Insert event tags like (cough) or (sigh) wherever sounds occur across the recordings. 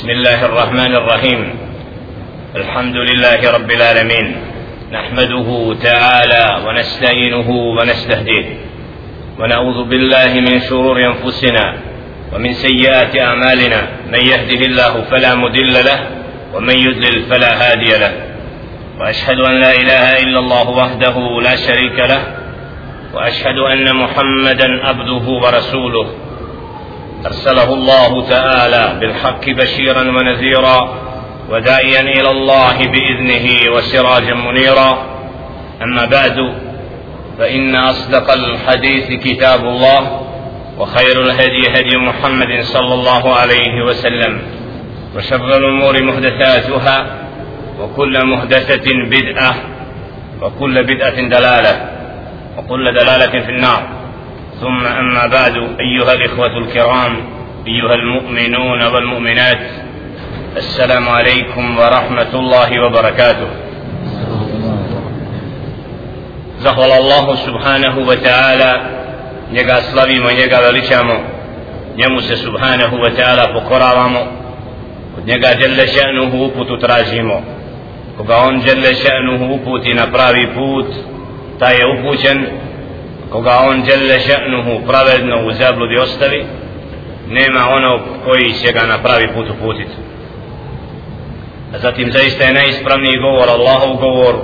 بسم الله الرحمن الرحيم. الحمد لله رب العالمين. نحمده تعالى ونستعينه ونستهديه. ونعوذ بالله من شرور أنفسنا ومن سيئات أعمالنا. من يهده الله فلا مضل له ومن يضلل فلا هادي له. وأشهد أن لا إله إلا الله وحده لا شريك له. وأشهد أن محمدا عبده ورسوله. أرسله الله تعالى بالحق بشيرا ونذيرا وداعيا إلى الله بإذنه وسراجا منيرا. أما بعد فإن أصدق الحديث كتاب الله وخير الهدي هدي محمد صلى الله عليه وسلم وشر الأمور محدثاتها وكل محدثة بدعة وكل بدعة دلالة وكل دلالة في النار. ثم أما بعد أيها الإخوة الكرام أيها المؤمنون والمؤمنات السلام عليكم ورحمة الله وبركاته. زخل الله سبحانه وتعالى نجا سلبي ما نجا لشامو نموس سبحانه وتعالى فقرا رامو جل شأنه وبوت تراجمو وقعون جل شأنه وبوت نبراري بوت تايه وبوشن koga on djelle še'nuhu pravedno u zabludi ostavi nema onog koji će ga na pravi put uputiti. A zatim zaista je najispravniji govor Allahov govor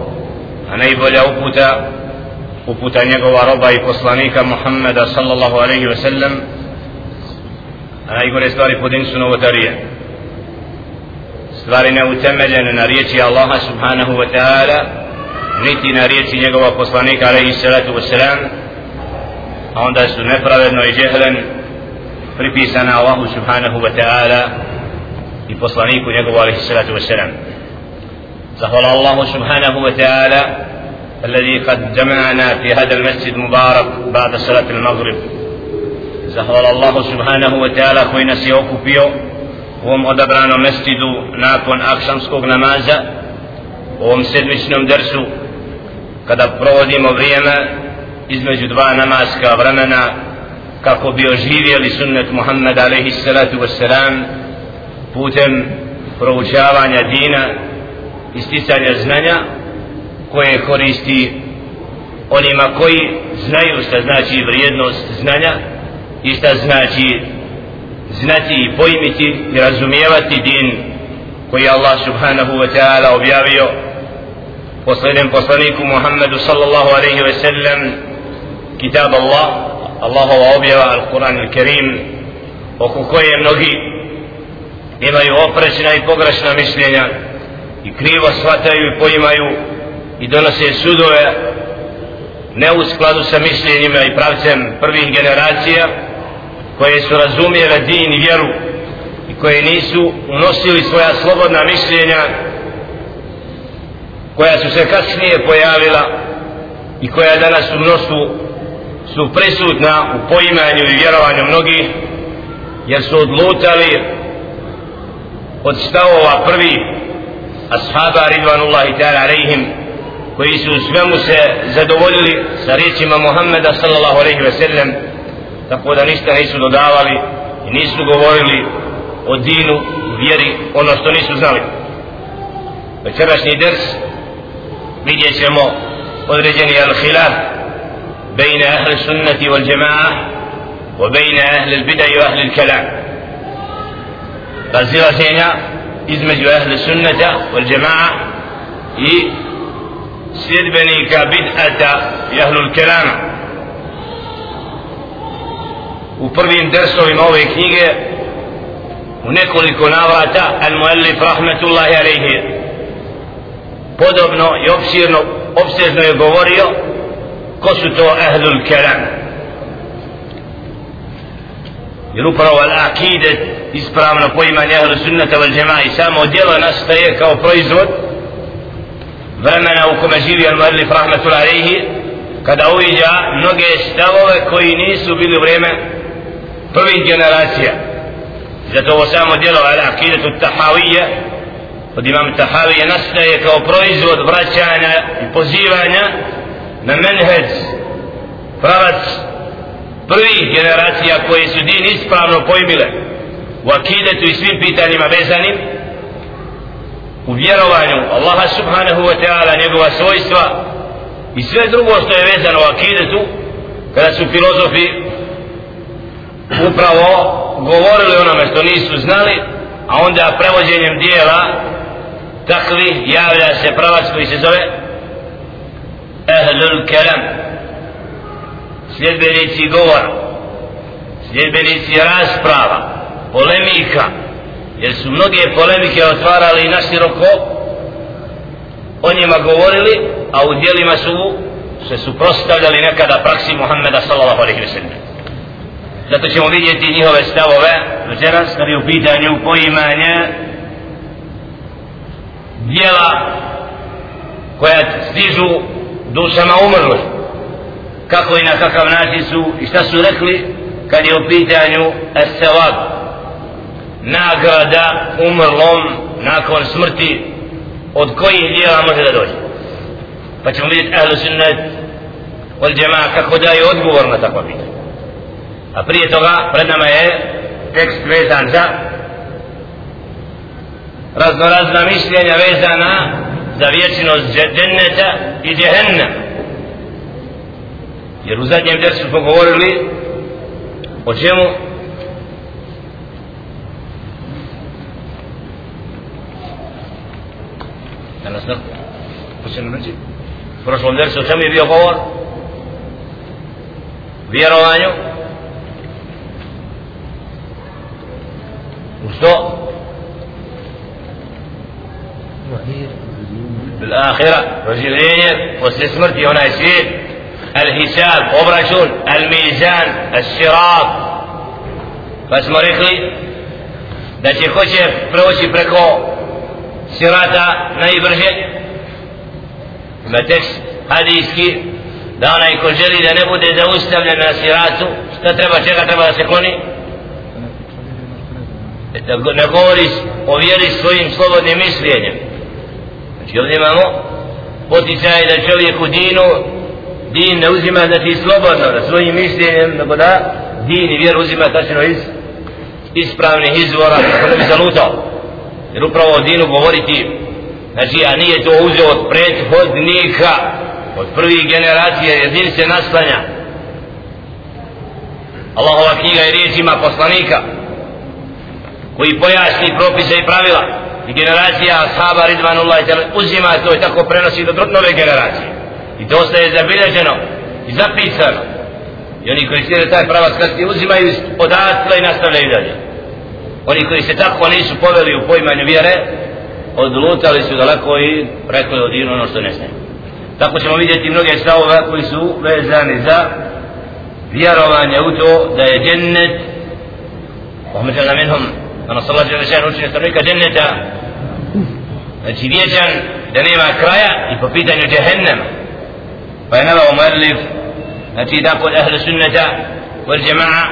a najbolja uputa uputa njegova roba i poslanika Muhammeda sallallahu alaihi ve sellem a najgore stvari pod insu novotarije. Stvari neutemeljene na riječi Allaha subhanahu wa ta'ala niti na riječi njegova poslanika alaihi salatu wa salam a onda su nepravedno i džehlen pripisana Allahu subhanahu wa ta'ala i poslaniku njegovu alaihi salatu wa salam zahvala Allahu subhanahu wa ta'ala الذي قد جمعنا في هذا المسجد المبارك بعد صلاة المغرب زهر الله سبحانه وتعالى خوينا سيوكو فيو وهم أدبرانا مسجد ناكون أخشمسكو نمازا وهم سيد مسلم درسو قد أبرو ديمو između dva namaska vremena kako bi oživjeli sunnet Muhammed alaihi salatu wassalam putem proučavanja dina isticanja znanja koje koristi onima koji znaju šta znači vrijednost znanja i šta znači znati i pojmiti i razumijevati din koji Allah subhanahu wa ta'ala objavio. Poslednjem poslaniku Muhammedu sallallahu alaihi wa sallam kitab Allah Allahova objava Al-Quran Al-Karim oko koje mnogi imaju oprečna i pogrešna mišljenja i krivo shvataju i poimaju i donose sudove ne u skladu sa mišljenjima i pravcem prvih generacija koje su razumijele din i vjeru i koje nisu unosili svoja slobodna mišljenja koja su se kasnije pojavila i koja danas u mnoštvu su prisutna u poimanju i vjerovanju mnogih jer su odlutali od stavova prvi ashaba ridvanullahi ta'ala alaihim koji su svemu se zadovoljili sa riječima Muhammeda sallallahu alaihi ve sellem tako da ništa nisu dodavali i nisu govorili o dinu, vjeri, ono što nisu znali. Večerašnji ders vidjet ćemo određeni al-hilaf بين أهل السنة والجماعة وبين أهل البدع وأهل الكلام. فالزيرة هنا إزمج أهل السنة والجماعة. هي سير بني كبدعة أهل الكلام. وبرين درسوا في موضع كنيجة ونقول كنابرة المؤلف رحمة الله عليه podobno i opsirno, opsirno je govorio ko su to ehlul kelam jer upravo al akide ispravno poimanje ehlu sunnata val džema i samo djelo nastaje kao proizvod vremena u kome živi al-muallif rahmatul alaihi kada uviđa mnoge stavove koji nisu bili u vrijeme prvih generacija. Zato ovo samo djelo al-akidetu tahawije od imam tahawije nastaje kao proizvod vraćanja i pozivanja na menheđ. Pravac prvih generacija koje su din ispravno pojmile u akidetu i svim pitanjima vezanim u vjerovanju Allaha subhanahu wa ta'ala njegova svojstva i sve drugo što je vezano u akidetu kada su filozofi upravo govorili onome što nisu znali a onda prevođenjem dijela takvi javlja se pravac koji se zove Ahlul kelam sljedbenici govora. Sljedbenici rasprava. Polemika. Jer su mnoge polemike otvarali na široko. O njima govorili a u dijelima su se suprostavljali nekada praksi Muhammeda sallallahu alaihi wa sallam. Zato ćemo vidjeti njihove stavove večeras kad je u pitanju poimanja dijela koja stižu dušama umrli kako i na kakav način su i šta su rekli kad je u pitanju es-sevab? Nagrada umrlom nakon smrti od kojih dijela može da dođe? Pa ćemo vidjeti ahlu sunnet od džema kako daje odgovor na takva pitanja. A prije toga pred nama je tekst vezan za raznorazna mišljenja vezana za vječnost dženneta i djehennem. jer u zadnjem dersu smo govorili o čemu? Danas da počnemo reći u prošlom dersu o čemu je bio govor? Vjerovanju. U što? بالآخرة وزيرين وستسمرتي هنا يسير الحساب obračun الميزان الصراط فاسمو rekli da će hoće proći preko sirata najbrže ima tekst hadijski da onaj ko želi da ne bude zaustavljen na siratu šta treba čega treba da se kloni da ne govori o vjeri svojim slobodnim mišljenjem znači ovdje imamo poticaj da čovjek u dinu din ne uzima znači slobodno da svojim mišljenjem nego da din i vjer uzima tačno iz ispravnih izvora kako ne bi zalutao. Jer upravo o dinu govoriti znači a nije to uzeo od prethodnika od prvih generacija jer din se naslanja. Allahova knjiga je riječima poslanika koji pojasni propise i pravila generacija ashaba Ridvanullah uzima to i tako prenosi do nove generacije i to ostaje zabilježeno i zapisano i oni koji slijede taj pravac kad ti uzimaju odatle i nastavljaju dalje oni koji se tako nisu poveli u poimanju vjere odlutali su daleko i rekli od ono što ne znaju tako ćemo vidjeti mnoge stavove koji su vezani za vjerovanje u to da je džennet ومثلنا منهم صلى الله عليه وسلم učinio stanovnika dženneta znači vječan da nema kraja i po pitanju džehennema pa je navao muallif znači da kod ahlu sunnata wal jama'a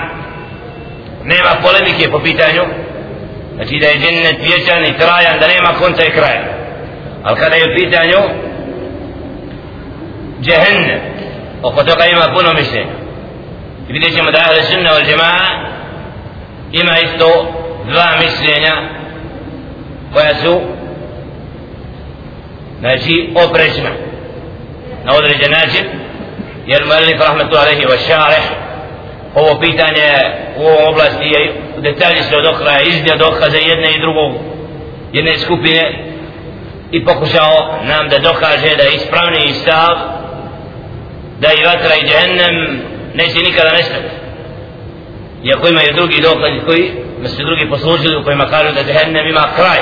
nema polemike po pitanju znači da je džennet vječan i trajan da nema konca i kraja ali kada je u dva mišljenja koja su znači oprečna na određen način jer Malif rahmetu Alehi wa šareh ovo pitanje u ovom oblasti je detalji se od okraja iznija dokaze jedne i drugog jedne skupine i pokušao nam da dokaže da je ispravni stav da i vatra i džehennem neće nikada nestati iako imaju drugi dokazi koji da su drugi poslužili u kojima kažu da Jehennem ima kraj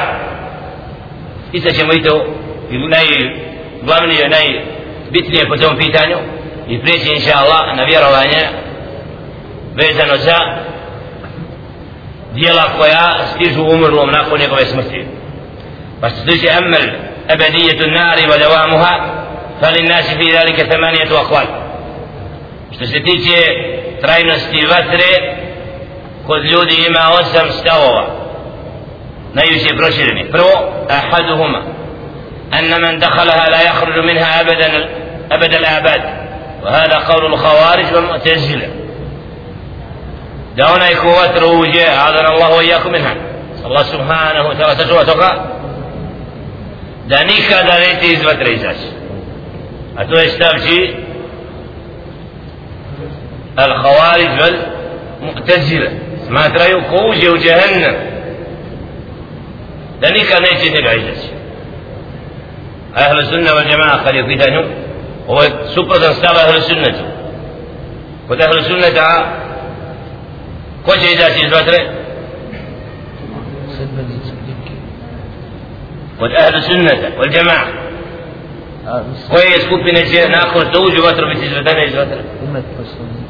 i sad ćemo i to najglavnije, najbitnije po tom pitanju i prijeći inša Allah na vjerovanje vezano za dijela koja stižu umrlom nakon njegove smrti. Pa što se tiče emel ebedijetu nari va devamuha fali nasi fi dalike temanijetu akval što se tiče trajnosti vatre kod ljudi ima osam stavova najviše prošireni prvo ahaduhuma أن من دخلها لا يخرج منها أبدا أبد الآباد وهذا قول الخوارج والمعتزلة adan Allahu i jako minha. Allah subhanahu wa ta'ala sačuva toga, da nikada neće iz vatre izaći. A to je stav? Al-Khawarij vel Mu'tazila. Smatraju ko uđe u džahannam, da nikad neće njega izaći. Ahlu sunna wal jama'a kad je u pitanju, ovo je suprotan stav ahlu sunnetu. Kod ahlu sunneta, ko će izaći iz vatre? Kod ahlu sunneta wal jama'a. Koje skupine će nakon što uđu vatru biti izvedene iz vatre? Umet poslanika.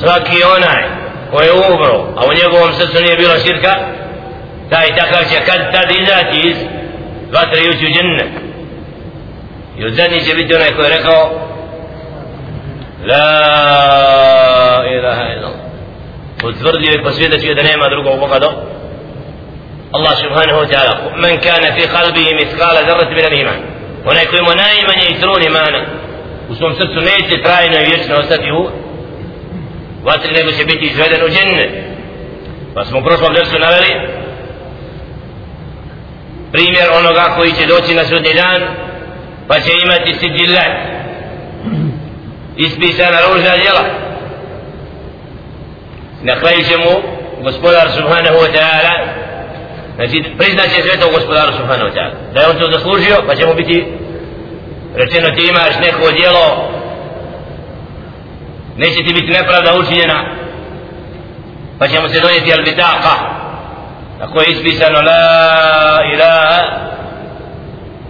Svaki onaj ko je umro, a u njegovom srcu nije bilo širka, taj takav će kad tad izaći iz vatre i ući u džennet. I od zadnji će biti onaj koji je rekao La ilaha illa Potvrdio i posvjedočio da nema drugog Boga do Allah subhanahu wa ta'ala Men kana fi kalbihi miskala zarrat min iman Onaj koji mu najmanje i trun imana u svom srcu neće trajno i vječno ostati u vatri nego će biti izveden u džennet pa smo u prošlom dersu naveli primjer onoga koji će doći na sudni dan pa će imati sidilat ispisana ružna djela. Na kraju će mu gospodar subhanahu wa ta'ala znači priznaće sve to gospodaru subhanahu wa ta'ala. Da je on to zaslužio pa će mu biti rečeno ti imaš neko djelo neće ti biti nepravda učinjena pa će mu se donijeti albitaka tako je ispisano la ilaha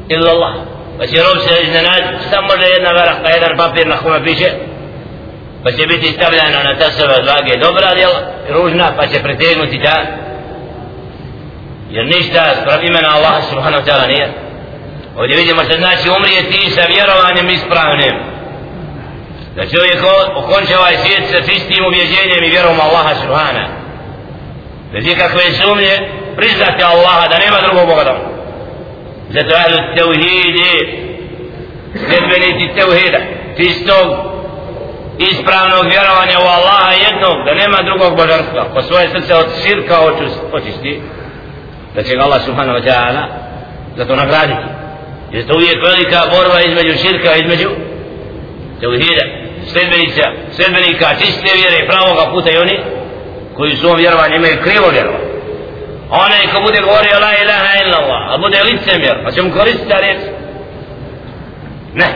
illa Allah pa će rob se iznenad samo može jedna verahka jedan papir na kome piše pa će biti stavljeno na tasove dvage dobra djela ružna pa će pretegnuti ta jer ništa sprav imena Allah subhanahu ta'ala nije ovdje vidimo što znači umrijeti sa vjerovanjem ispravnim da čovjek okonče ovaj svijet sa čistim ubjeđenjem i vjerom Allaha subhana. Bez ikakve sumnje priznati Allaha da nema drugog Boga da zato ahlu tevhidi sljedbenici tevhida čistog ispravnog vjerovanja u Allaha jednog da nema drugog božanstva. Po svoje srce od širka očisti da će ga Allah subhanahu wa ta'ala za to nagraditi. Jer to uvijek velika borba između širka između tevhida sledbenica, sledbenika čiste vjere i pravoga puta i oni koji su ovom vjerovanju imaju krivo vjerovanje. Onaj ko bude govorio la ilaha illa Allah, a bude licemjer, pa će mu koristiti ta riječ? Ne.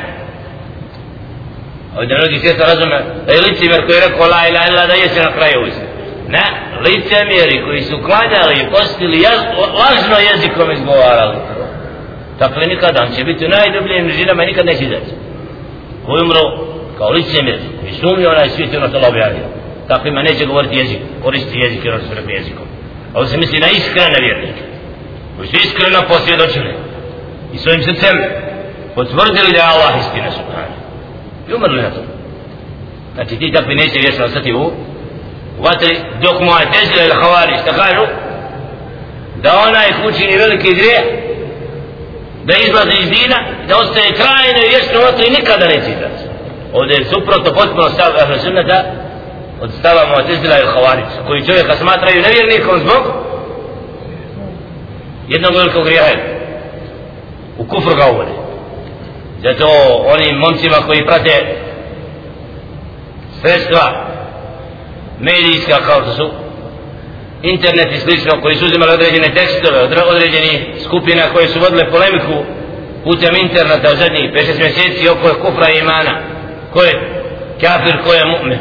Ovdje mnogi svijeta razume da je licemjer koji je rekao la ilaha illa da jeste na kraju uzi. Ne, licemjeri koji su klanjali i postili jaz, lažno jezikom izgovarali. Takve nikada, on će biti u najdubljim žinama i nikad neće izaći. Ko umro kao licemir i sumnio onaj svijet i ono što Allah objavio. Tako ima neće govoriti jezik, koristi jezik i ono što rekli jezikom. a Ovo se misli na iskrene vjernike, koji su iskreno posvjedočili i svojim srcem potvrdili da je Allah istina subhanahu. I umrli na to. Znači ti takvi neće vječno ostati u, vatri, dok mu je tezila ili havari šta kažu, da onaj učini veliki grije, da izlazi iz dina, da ostaje trajno i vječno vatri nikada neće izaći ovdje je suprotno potpuno stav Ahlu Sunnata od stava Mu'tazila i Khavaric koji čovjeka smatraju nevjernikom zbog jednog velikog grijeha. U kufru ga uvode. Zato onim momcima koji prate sredstva medijska kao što su internet i slično koji su uzimali određene tekstove od određenih skupina koje su vodile polemiku putem interneta u zadnjih 5-6 mjeseci oko kufra i imana ko je kafir, ko je mu'min.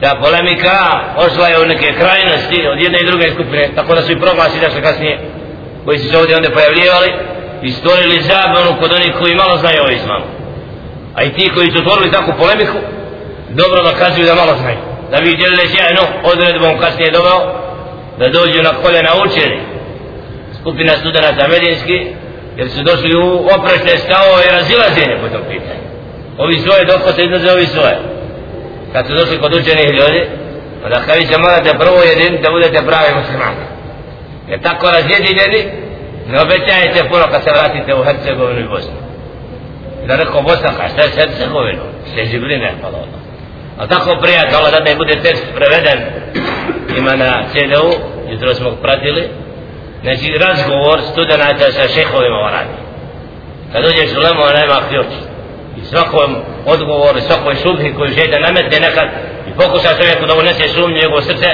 Ta polemika ošla je u neke krajnosti od jedne i druge skupine, tako da su i proglasi da se kasnije, koji su se ovdje onda pojavljivali i stvorili zabavnu kod onih koji malo znaju o islamu. A i ti koji su otvorili takvu polemiku, dobro dokazuju da malo znaju. Da bi djelile sjajno odredbom kasnije doveo, da dođu na koljena učeni. Skupina studenta medijinski, jer su došli u oprešne stavove i razilaženje po tom pitanju ovi svoje dokote izlaze ovi svoje. Kad su došli kod učenih ljudi onda kada će morate prvo jedin da budete pravi muslimani jer tako razjedinjeni ne obećajete puno kad se vratite u Hercegovinu i Bosnu. Da rekao Bosna kao šta je Hercegovinu se živline ne hvala Allah a tako prijatelj Allah da ne bude tekst preveden ima na CDU jutro smo pratili. Znači razgovor studenta sa šehovima varani kad dođeš u lemo nema ključ i svakom odgovoru svakoj šubhi koju žete nametne nekad i pokuša čovjeku da unese sumnju njegovo srce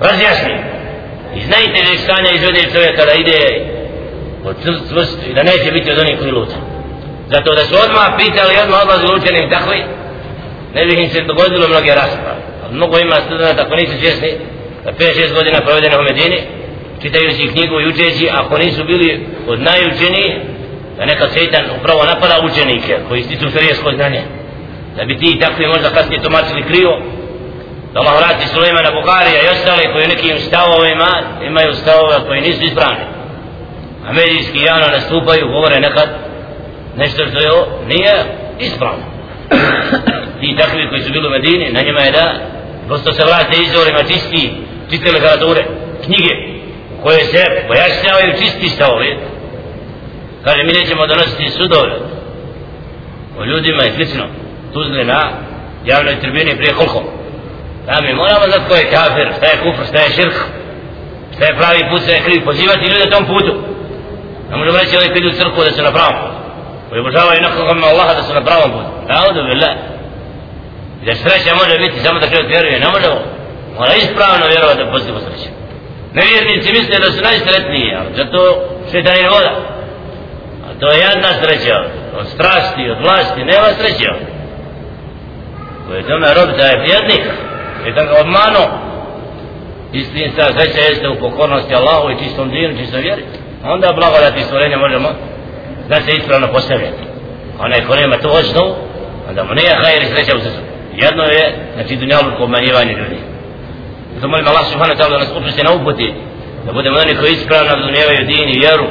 razjasni. I znajte da stanje izvede čovjeka kada ide od čvrst i da neće biti od onih koji luta? Zato da su odmah pitali odmah odlazili učenim takvi ne bih im se dogodilo mnoge rasprave. Ali mnogo ima studenta ako nisu svjesni da 5-6 godina provedene u Medini čitajući knjigu i učeći ako nisu bili od najučeniji da nekad sejtan upravo napada učenike koji stiču šarijesko znanje. Da bi ti takvi možda kasnije tumačili krivo da Allah vrati Sulejmana Bukharija i ostale koji nekim stavovima imaju stavove koji nisu ispravni. A medijski javno nastupaju govore nekad nešto što je nije ispravno. (coughs) Ti takvi koji su bili u Medini na njima je da prosto se vrate izvorima čisti čiste literature knjige koje se pojašnjavaju čisti stavovi kaže mi nećemo donositi sudove. O ljudima i slično. Tuzli na javnoj tribini prije koliko? Da mi moramo znati ko je kafir šta je kufr, šta je širk šta je pravi put, šta je kriv. Pozivati ljude tom putu. Ne možemo reći ovdje pidu u crkvu da su na pravom putu. Koji obožavaju nekoga ima Allaha da su na pravom putu. Naudu billah. I da sreća može biti samo da čovjek vjeruje ne možemo mora ispravno vjerovati da postoji sreće nevjernici misle da su najsretniji ali zato šeitan je voda to je jedna sreća. Od strasti, od vlasti, nema sreća ko je tome rob da je vjernik. I da ga odmano istinska sreća jeste u pokornosti Allahu i čistom dinu, čistom vjeri. Onda blagodati stvorenja možemo da se ispravno postavljati. Onaj ko nema to osnovu onda mu nije hajr i sreća u srcu. Jedno je znači dunjalu ko ljudi. Zato molim Allah subhanahu wa ta'ala da nas upusti na uputi da budemo oni koji ispravno razumijevaju din i vjeru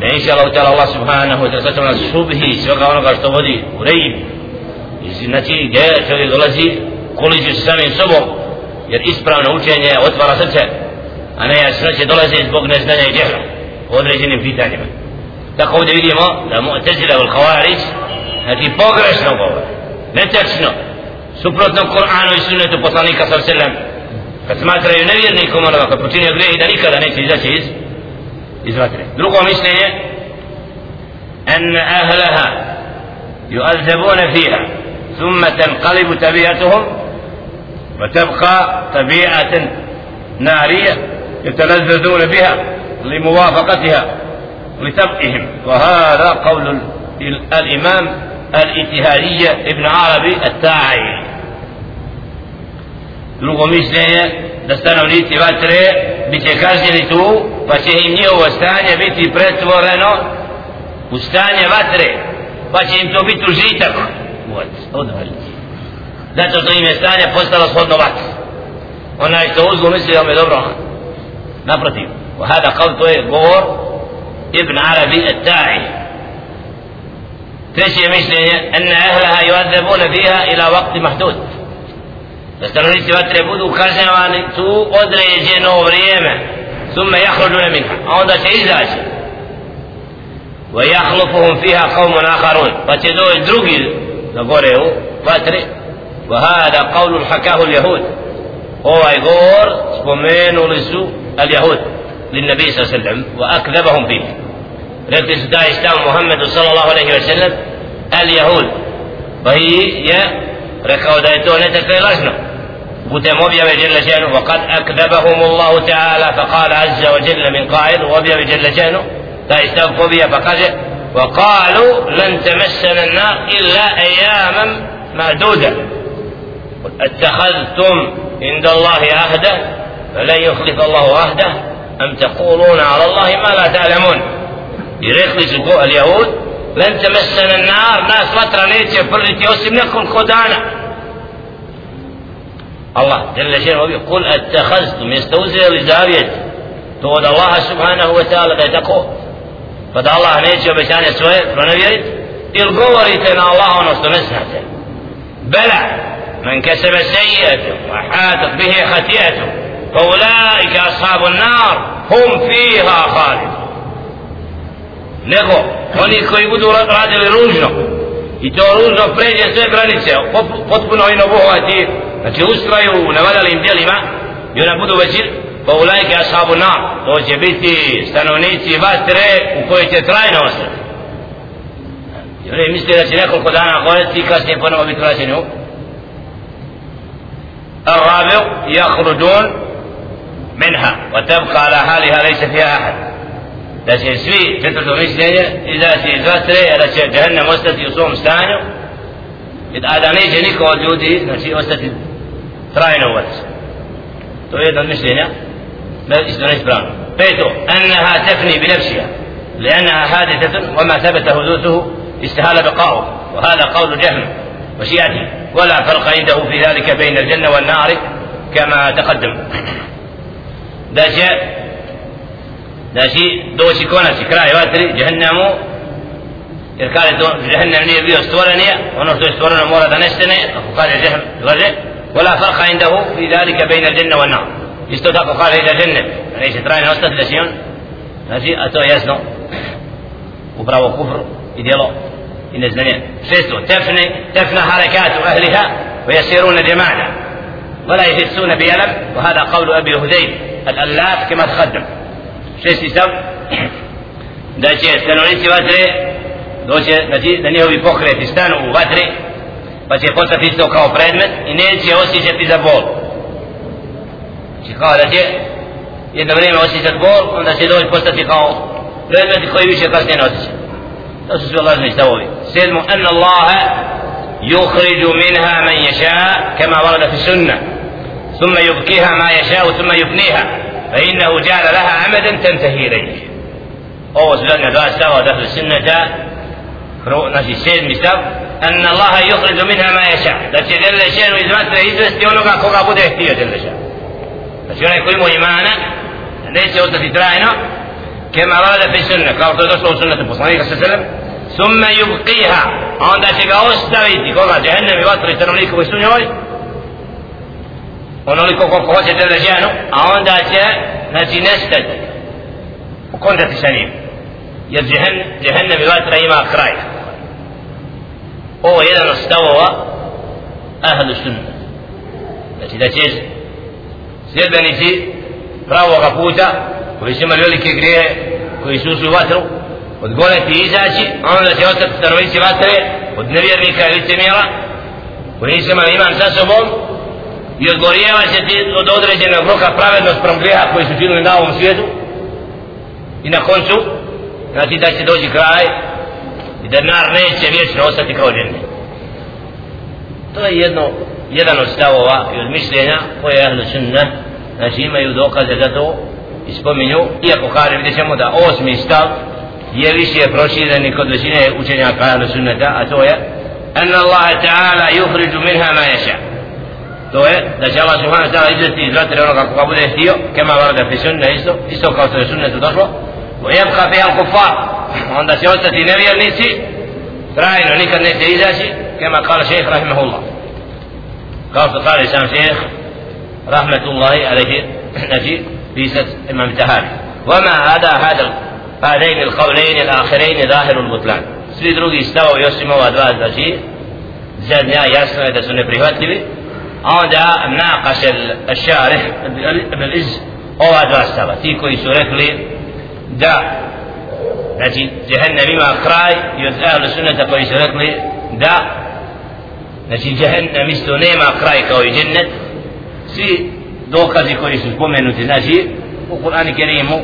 da inša Allah ta'ala Allah subhanahu wa ta'ala sačeva nas subhi svega onoga što vodi u rejim i znači gdje čovjek dolazi koliđu sa samim sobom jer ispravno učenje otvara srce a ne jasnoće dolaze zbog neznanja i djehra u određenim pitanjima. Tako ovdje vidimo da mu'tezila u l-Khavarić znači pogrešno govore netečno suprotno Kur'anu i sunnetu poslanika sallam. Kad smatraju nevjernikom onoga kad počinio grehi da nikada neće izaći iz vatre. Drugo mišljenje أن أهلها يؤذبون فيها ثم تنقلب طبيعتهم وتبقى طبيعة نارية يتلذذون بها لموافقتها لتبقهم. وهذا قول الإمام الاتهادية ابن عربي التاعي. mišljenje da stanovnici vatre bit će kažnjeni tu pa će im njihovo stanje biti pretvoreno u stanje vatre pa će im to biti užitak zato to im je stanje postalo shodno vatre onaj što uzgu misli da mi je dobro naprotiv وهذا قول to je govor ابن عربي التاعي treće mišljenje أن أهلها يؤذبون فيها إلى وقت محدود stanovnici vatre budu kažnjavani tu određeno vrijeme ثم يخرجون منها a onda će izaći ويخلفهم فيها قوم آخرون فتدوي drugi da gore u vatri وهذا قول حكاه اليهود ovaj govor spomenuli su اليهود للنبي صلى الله عليه وسلم وأكذبهم فيه rekli su da je stav Muhammedu sallallahu alaihi wa sallam اليهود فهي rekao da je to nekakve lažno putem objave Jelle Ženu وقد أكذبهم الله تعالى فقال عز وجل من قائل Jelle Ženu taj stav pobija pa kaže وقالوا لن تمسنا النار إلا أياما معدودة. أتخذتم عند الله عهدا؟ فلن يخلف الله عهده. أم تقولون على الله ما لا تعلمون؟ يريخلي اليهود لن تمسنا النار. ناس فترة نيتي فرتي الله جل شأنه يقول أتخذتم يستوزر لزاوية تود الله سبحانه وتعالى بيتكو فدا الله نيجي بشان سوي فنبيت القوريتنا الله ونستمسها بلى من كسب سيئة وحاتت به خطيئته فأولئك أصحاب النار هم فيها خالدون. nego oni koji budu radili ružno i to ružno pređe sve granice potpuno ino obuhvati znači ustraju u navadalim djelima i ona budu većin pa u lajke ashabu nam to će biti stanovnici vatre u kojoj će trajno ostati i oni misle da će nekoliko dana goreti i kasnije ponovo biti vraćeni u الرابع يخرجون منها وتبقى على حالها ليس فيها أحد da će svi četvrto mišljenje izaći iz vatre, da će džahnem ostati u svom stanju, a da neće niko od ljudi, znači ostati trajno u vatru. To je jedno od mišljenja, ne ispravno. Peto, أنها تفني بنفسها لأنها حادثة وما ثبت حدوثه استهال بقاؤه وهذا قول جهم وشيعته ولا فرق عنده في ذلك بين الجنة والنار كما تقدم. znači doći konac i kraj vatri, džehennemu, jer kaže to, džehennem nije bio stvoren je, ono što je stvoreno mora da nestane, ولا فرق عنده في ذلك بين الجنة والنار. يستدق قال إلى الجنة. أليس تراني أستاذ لسيون هذه أتو يزنو وبراو كفر يديلو إن الزنين شستو تفني تفنى حركات أهلها ويسيرون جماعة. ولا يحسون بألم. وهذا قول أبي هذيل الألاف كما تقدم. شستي سم دا چه stanovnici vatre doće znači da njihovi pokreti stanu u vatre pa će postati isto kao predmet i neće osjećati za bol znači kao da će jedno vrijeme osjećati bol onda će doći postati kao predmet koji više kasnije ne osjeća to su sve lažni stavovi sedmo an Allah يخرج منها من يشاء كما ورد في السنة ثم يبكيها ما يشاء ثم يبنيها فإنه جعل لها عمدا تنتهي ovo su zadnja dva stava od ahli znači sedmi stav an Allah yukhriju minha ma yasha da će delle šenu iz vatre izvesti onoga koga bude htio delle šenu znači onaj koji ima imana neće ostati trajno kema rada fi sunna kao što je došlo u sunnetu poslanika sa sallam summa yubqiha onda će ga ostaviti koga jehennem i vatre stanovnika koji su njoj onoliko koliko hoće da ženu, a onda će, znači, nestati, ukontati sa njim. Jer džehennem i vatra ima kraj. Ovo je jedan od stavova ahlu sunna. Znači da će sljedbenici pravoga puta, koji su imali velike grije, koji su ušli u vatru, odgoneti i izaći, a onda će ostati stanovnici vatre od nevjernika i licemjela, koji nisu imali iman sa sobom, i odgorijeva se ti od određenog roka pravednost prom grijeha koji su činili na ovom svijetu i na koncu znači da će doći kraj i da nar neće vječno ostati kao džene to je jedno jedan od stavova i od mišljenja koje je ahlu sunna znači imaju dokaze za to i spominju iako kaže vidjet ćemo da osmi stav je više proširen kod većine učenjaka ahlu sunnata a to je أن الله تعالى يخرج منها ما يشاء to je da će Allah subhanahu wa ta'ala izvesti iz vatre onoga koga bude htio kema varada fi sunna isto isto kao što je sunnetu došlo ويبقى فيها الكفار. وعند سيوسة نبي النسي. رأينا نيكا نيكا إذاشي كما قال الشيخ رحمه الله. قال قال الإسلام الشيخ رحمة الله عليه (clears throat) نجي بيست إمام تهاني وما أدى هذا هذين القولين الآخرين ظاهر البطلان. سبيد روغي استوى ويسمى وأدواء الزجي زاد يا ياسنا إذا سنة بريفات لي. عند ناقش الشارح بالإز أو أدواء استوى. تيكو يسورك لي. Da. Znači jehennem ima kraj i od ahlu sunnata koji su rekli da. Znači jehennem isto nema kraj kao i džennet. Svi dokazi koji su spomenuti znači u Kur'anu Kerimu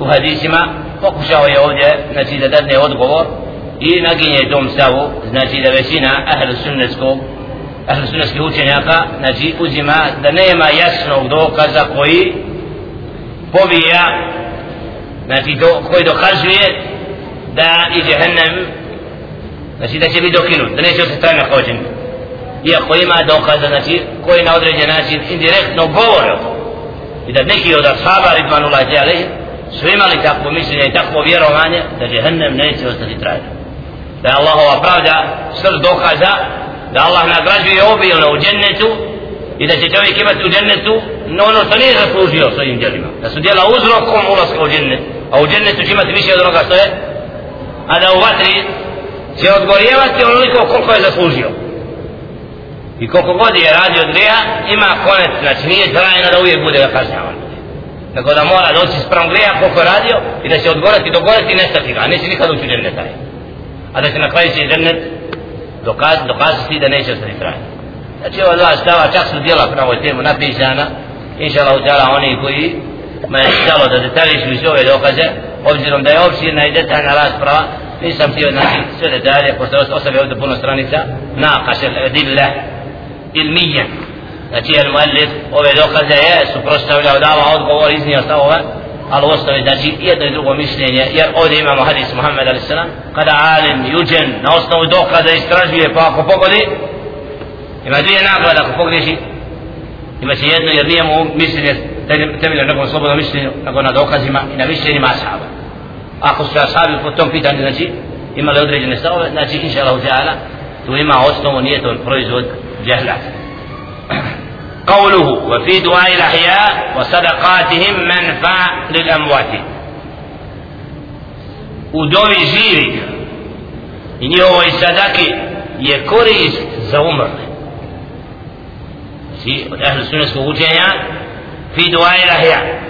u hadisima pokušao je ovdje znači da dadne odgovor i naginje tom stavu znači da većina ahlu sunnetskog ahlu sunnetskih učenjaka znači uzima da nema jasnog dokaza koji povija znači do, koji dokazuje da i jehennem znači da će biti dokinut da neće ostati trajno hođen. Iako ima dokaza znači koji na određen način indirektno govore o i da neki od ashaba ridvanullah alaihi su imali takvo mišljenje i takvo vjerovanje da jehennem neće ostati trajno. Da je Allahova pravda srd dokaza da Allah nagrađuje obilno u džennetu i da će čovjek imati u džennetu no ono što nije zaslužio svojim djelima. Da su djela uzrokom ulaska u džennet a u džennetu će imati više od onoga što je. A da u vatri će odgorjevati onoliko koliko je zaslužio. I koliko god je radio od grija ima konec znači nije trajno da uvijek bude da kažnjavan. Tako da mora doći sprem grija koliko je radio i da će odgorati dogorati i nestati ga a neće nikad ući džennet taj. A da će na kraju će džennet dokaz, dokazati da neće ostati trajno. Znači ova dva stava čak su djela na ovoj temu napisana. Inša Allah oni koji ma je stalo da detaljišu iz ove dokaze obzirom da je opširna i detaljna rasprava nisam htio znači sve detalje pošto ostavio ovdje puno stranica na kašel edille ilmije znači el muallif ove dokaze je suprostavljao dava odgovor iznio stavove ali ostavi znači jedno i drugo mišljenje jer ovdje imamo hadis Muhammed a.s. kada alim juđen na osnovu dokaza istražuje pa ako pogodi ima dvije nagrade ako pogriješi ima će jedno jer nije mu mišljenje temelje na nekom slobodnom mišljenju nego na dokazima i na mišljenjima ashaba ako su ashabi po tom pitanju znači imali određene stavove znači inša Allah tu ima osnovu nije to proizvod جهلا قوله وفي دعاء الأحياء وصدقاتهم منفع للأموات ودوي جيري i njihovoj sadaki je korist za umrle si od ahlu sunneskog učenja في دعاء الأحياء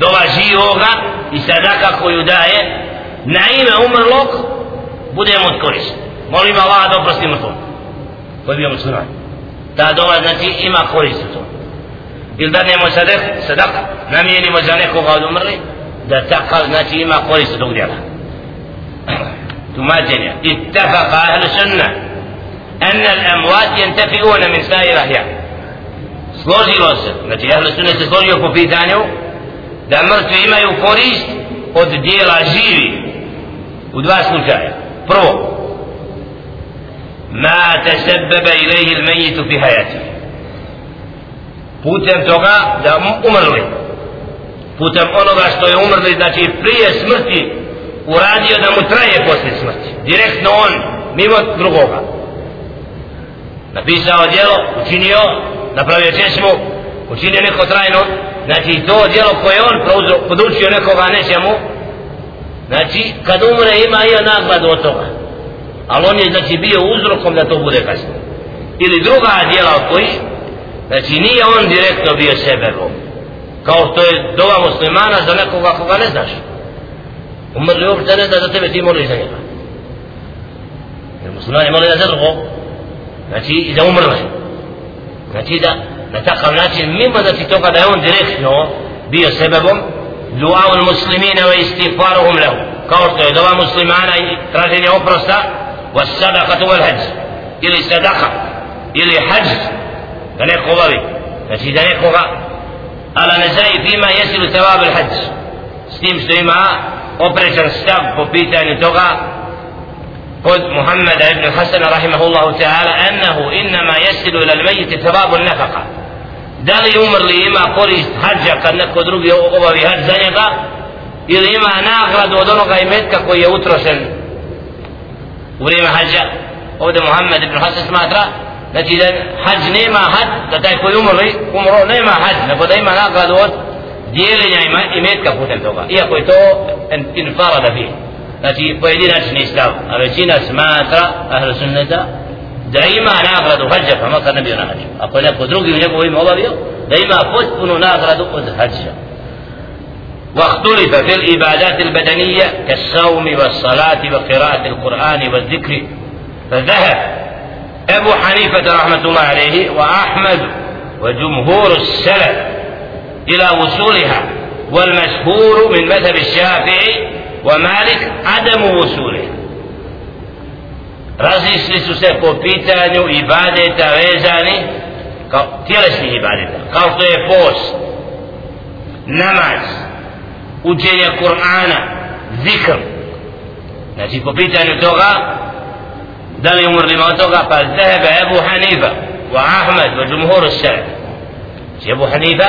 دعاء جيوغا إسادك كوي داية. نعيم أمر لك بده موت كوريس مريم ما دو برستي مرتون. قد بيوم السنة تا دعاء نتي إما كوريس تتون إل دار نمو صدق. صدق نمي نمو زنك وغاد أمر دا تقل نتي إما كوريس تتون ديالا. ثم اتفق أهل السنة أن الأموات ينتفئون من سائر أحيانه složilo se, znači jahle sune se složio po pitanju da mrtvi imaju korist od dijela živi u dva slučaja. Prvo, ma te sebebe ilaihi ilmenjitu fi hajati. Putem toga da umrli. Putem onoga što je umrli, znači prije smrti uradio da mu traje posle smrti. Direktno on, mimo drugoga. Napisao djelo, učinio, napravio česmu učinio neko trajno znači to djelo koje on podučio nekoga nečemu znači kad umre ima i nagradu od toga. Ali on je znači bio uzrokom da to bude kasno. Ili druga djela od koji znači nije on direktno bio sebebom. Kao što je dova muslimana za nekoga koga ne znaš. Umrli uopšte ne zna za tebe ti moliš za njega. Jer muslimani moli za drugo znači i za umrle. Znači da na takav način mimo da ti toga da je on direktno bio sebebom dua ul muslimina wa istighfaruhum lahu kao što je dova muslimana i traženje oprosta والصدقة والحج ili sadaka ili hađ da neko obavi znači da nekoga ala ne zai fima jesilu tevab il hađ s tim što ima oprečan stav po pitanju toga kod Muhammeda ibn Hasana rahimahullahu ta'ala annahu innama jesilu ila l-mejiti tevabu nefaka da li umrli ima korist hađa kad neko drugi obavi hađ za njega ili ima nagradu od onoga imetka koji je utrošen u vrijeme hađa ovdje Muhammed ibn Hasan smatra znači da hađ nema hađ da taj koji umrli umro nema hađ nego da ima nagradu od dijeljenja i metka putem toga iako je to infara da bi znači pojedinačni stav a većina smatra ahl sunneta da ima nagradu hađa pa makar ne bio na hađu ako je neko drugi u njegovu ime obavio da ima potpunu nagradu od hađa واختلف في العبادات البدنية كالصوم والصلاة وقراءة القرآن والذكر فذهب أبو حنيفة رحمة الله عليه وأحمد وجمهور السلف إلى وصولها والمشهور من مذهب الشافعي ومالك عدم وصولها razišli su se po pitanju ibadeta vezani kao tjelesnih ibadeta kao što je post namaz učenja Kur'ana, zikr. Znači, po pitanju toga, da li umrli od toga, pa zahebe Ebu Hanifa, wa Ahmed, wa Jumhur Selef. Znači, Ebu Hanifa,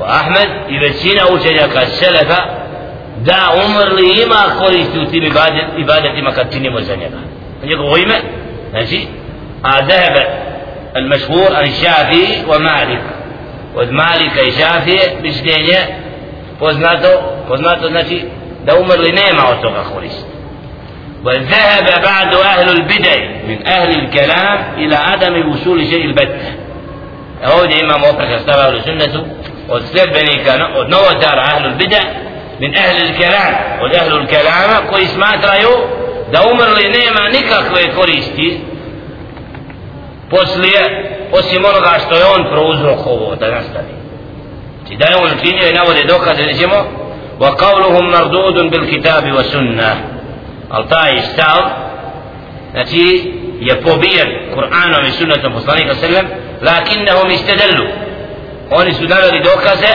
wa Ahmed i većina učenjaka Selefa, da umrli ima koristi u tim ibadet, ibadetima kad činimo za njega. Njegovo ime, znači, a zahebe المشهور عن الشافعي ومالك od Malika i Šafije mišljenje poznato, poznato znači da umrli nema od toga koristi. وذهب بعد أهل البدع من أهل الكلام إلى عدم وصول شيء البتة ovdje imamo opreka stava ahlu sunnetu od sljedbenika od novotara ahlu bida min ahli kelam od ahlu kelama koji smatraju da umrli nema nikakve koristi poslije osim onoga što je on prouzrokovo da nastavi znači da je on činio i navode dokaze da ćemo wa qavluhum mardudun bil kitabi wa sunnah al taj stav znači je pobijen Kur'anom i sunnetom poslanika sallam lakinnahum istadallu oni su naveli dokaze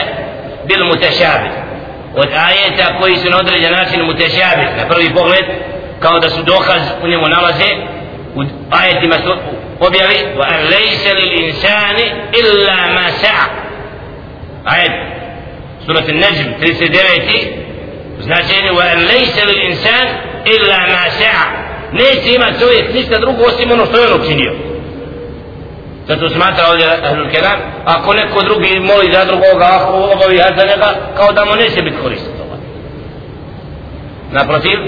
bil mutešabih od ajeta koji su na određen način mutešabih na prvi pogled kao da su dokaz u njemu nalaze u ajetima su objavi wa an lejse lil insani illa ma sa'a ajet surat al-najm 39 značenje wa an lejse lil insan illa ma sa'a neće imati čovjek ništa drugo osim ono što je on učinio zato smatra ovdje Ahlul Kelam, ako neko drugi moli za drugoga ako obavi za njega kao da mu neće biti korist toga. Naprotiv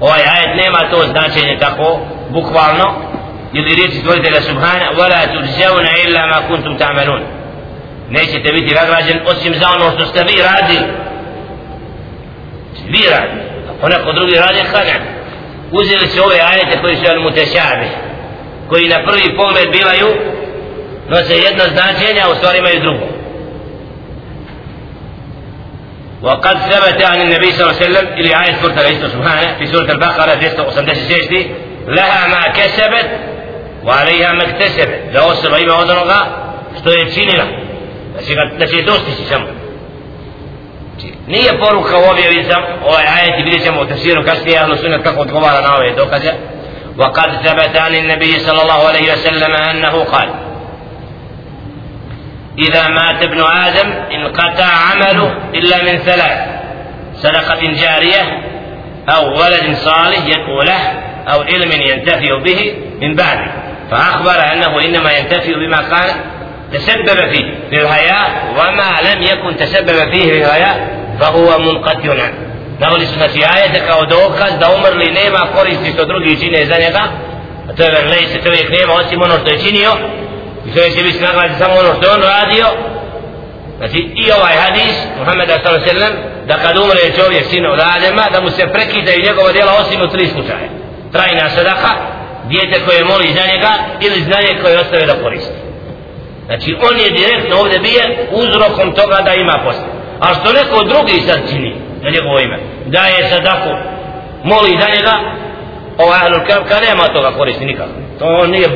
ovaj ajet nema to značenje tako bukvalno ili riječi stvoritelja Subhana wala tuđevuna illa ma kuntum ta'malun. Nećete biti nagrađen osim za ono što ste vi radili. Vi radili. Ako neko drugi radi kada uzeli se ove ajete koji su al-mutešabih koji na prvi pogled bivaju nose jedno značenje a u stvari imaju drugo وقد ثبت عن النبي صلى الله عليه وسلم إلى آية سورة العيسى سبحانه في سورة البقرة 286 لها ما كسبت وعليها ما اكتسبت لو سبعي ما ودنغا što je činila da će dostići samo nije poruka u objavicam ovaj ajet i vidjet ćemo u tafsiru kasnije ahlu sunnet kako odgovara na ove dokaze وقد ثبت عن النبي صلى الله عليه وسلم أنه قال إذا مات ابن آدم انقطع عمله إلا من ثلاث صدقة جارية أو ولد صالح يدعو له أو علم ينتفع به من بعده. فأخبر أنه إنما ينتفع بما كان تسبب فيه في الحياة وما لم يكن تسبب فيه في الحياة فهو منقطع. عنه Navali su znači ajete kao dokaz da umrli nema koristi što drugi čine za njega a to je verlej se čovjek nema osim ono što je činio i čovjek će biti nagrađen samo ono što je on radio znači i ovaj hadis Muhammeda s.a.v. da kad umre čovjek sin od da mu se prekidaju njegova djela osim u tri slučaje trajna sadaka dijete koje moli za njega ili znanje koje ostave da koristi znači on je direktno ovdje bije uzrokom toga da ima posla. a što neko drugi sad čini na njegovo ime. Daje sadaku. Moli za njega. Ovaj ahlul kamka nema toga koristi nikako. To on nije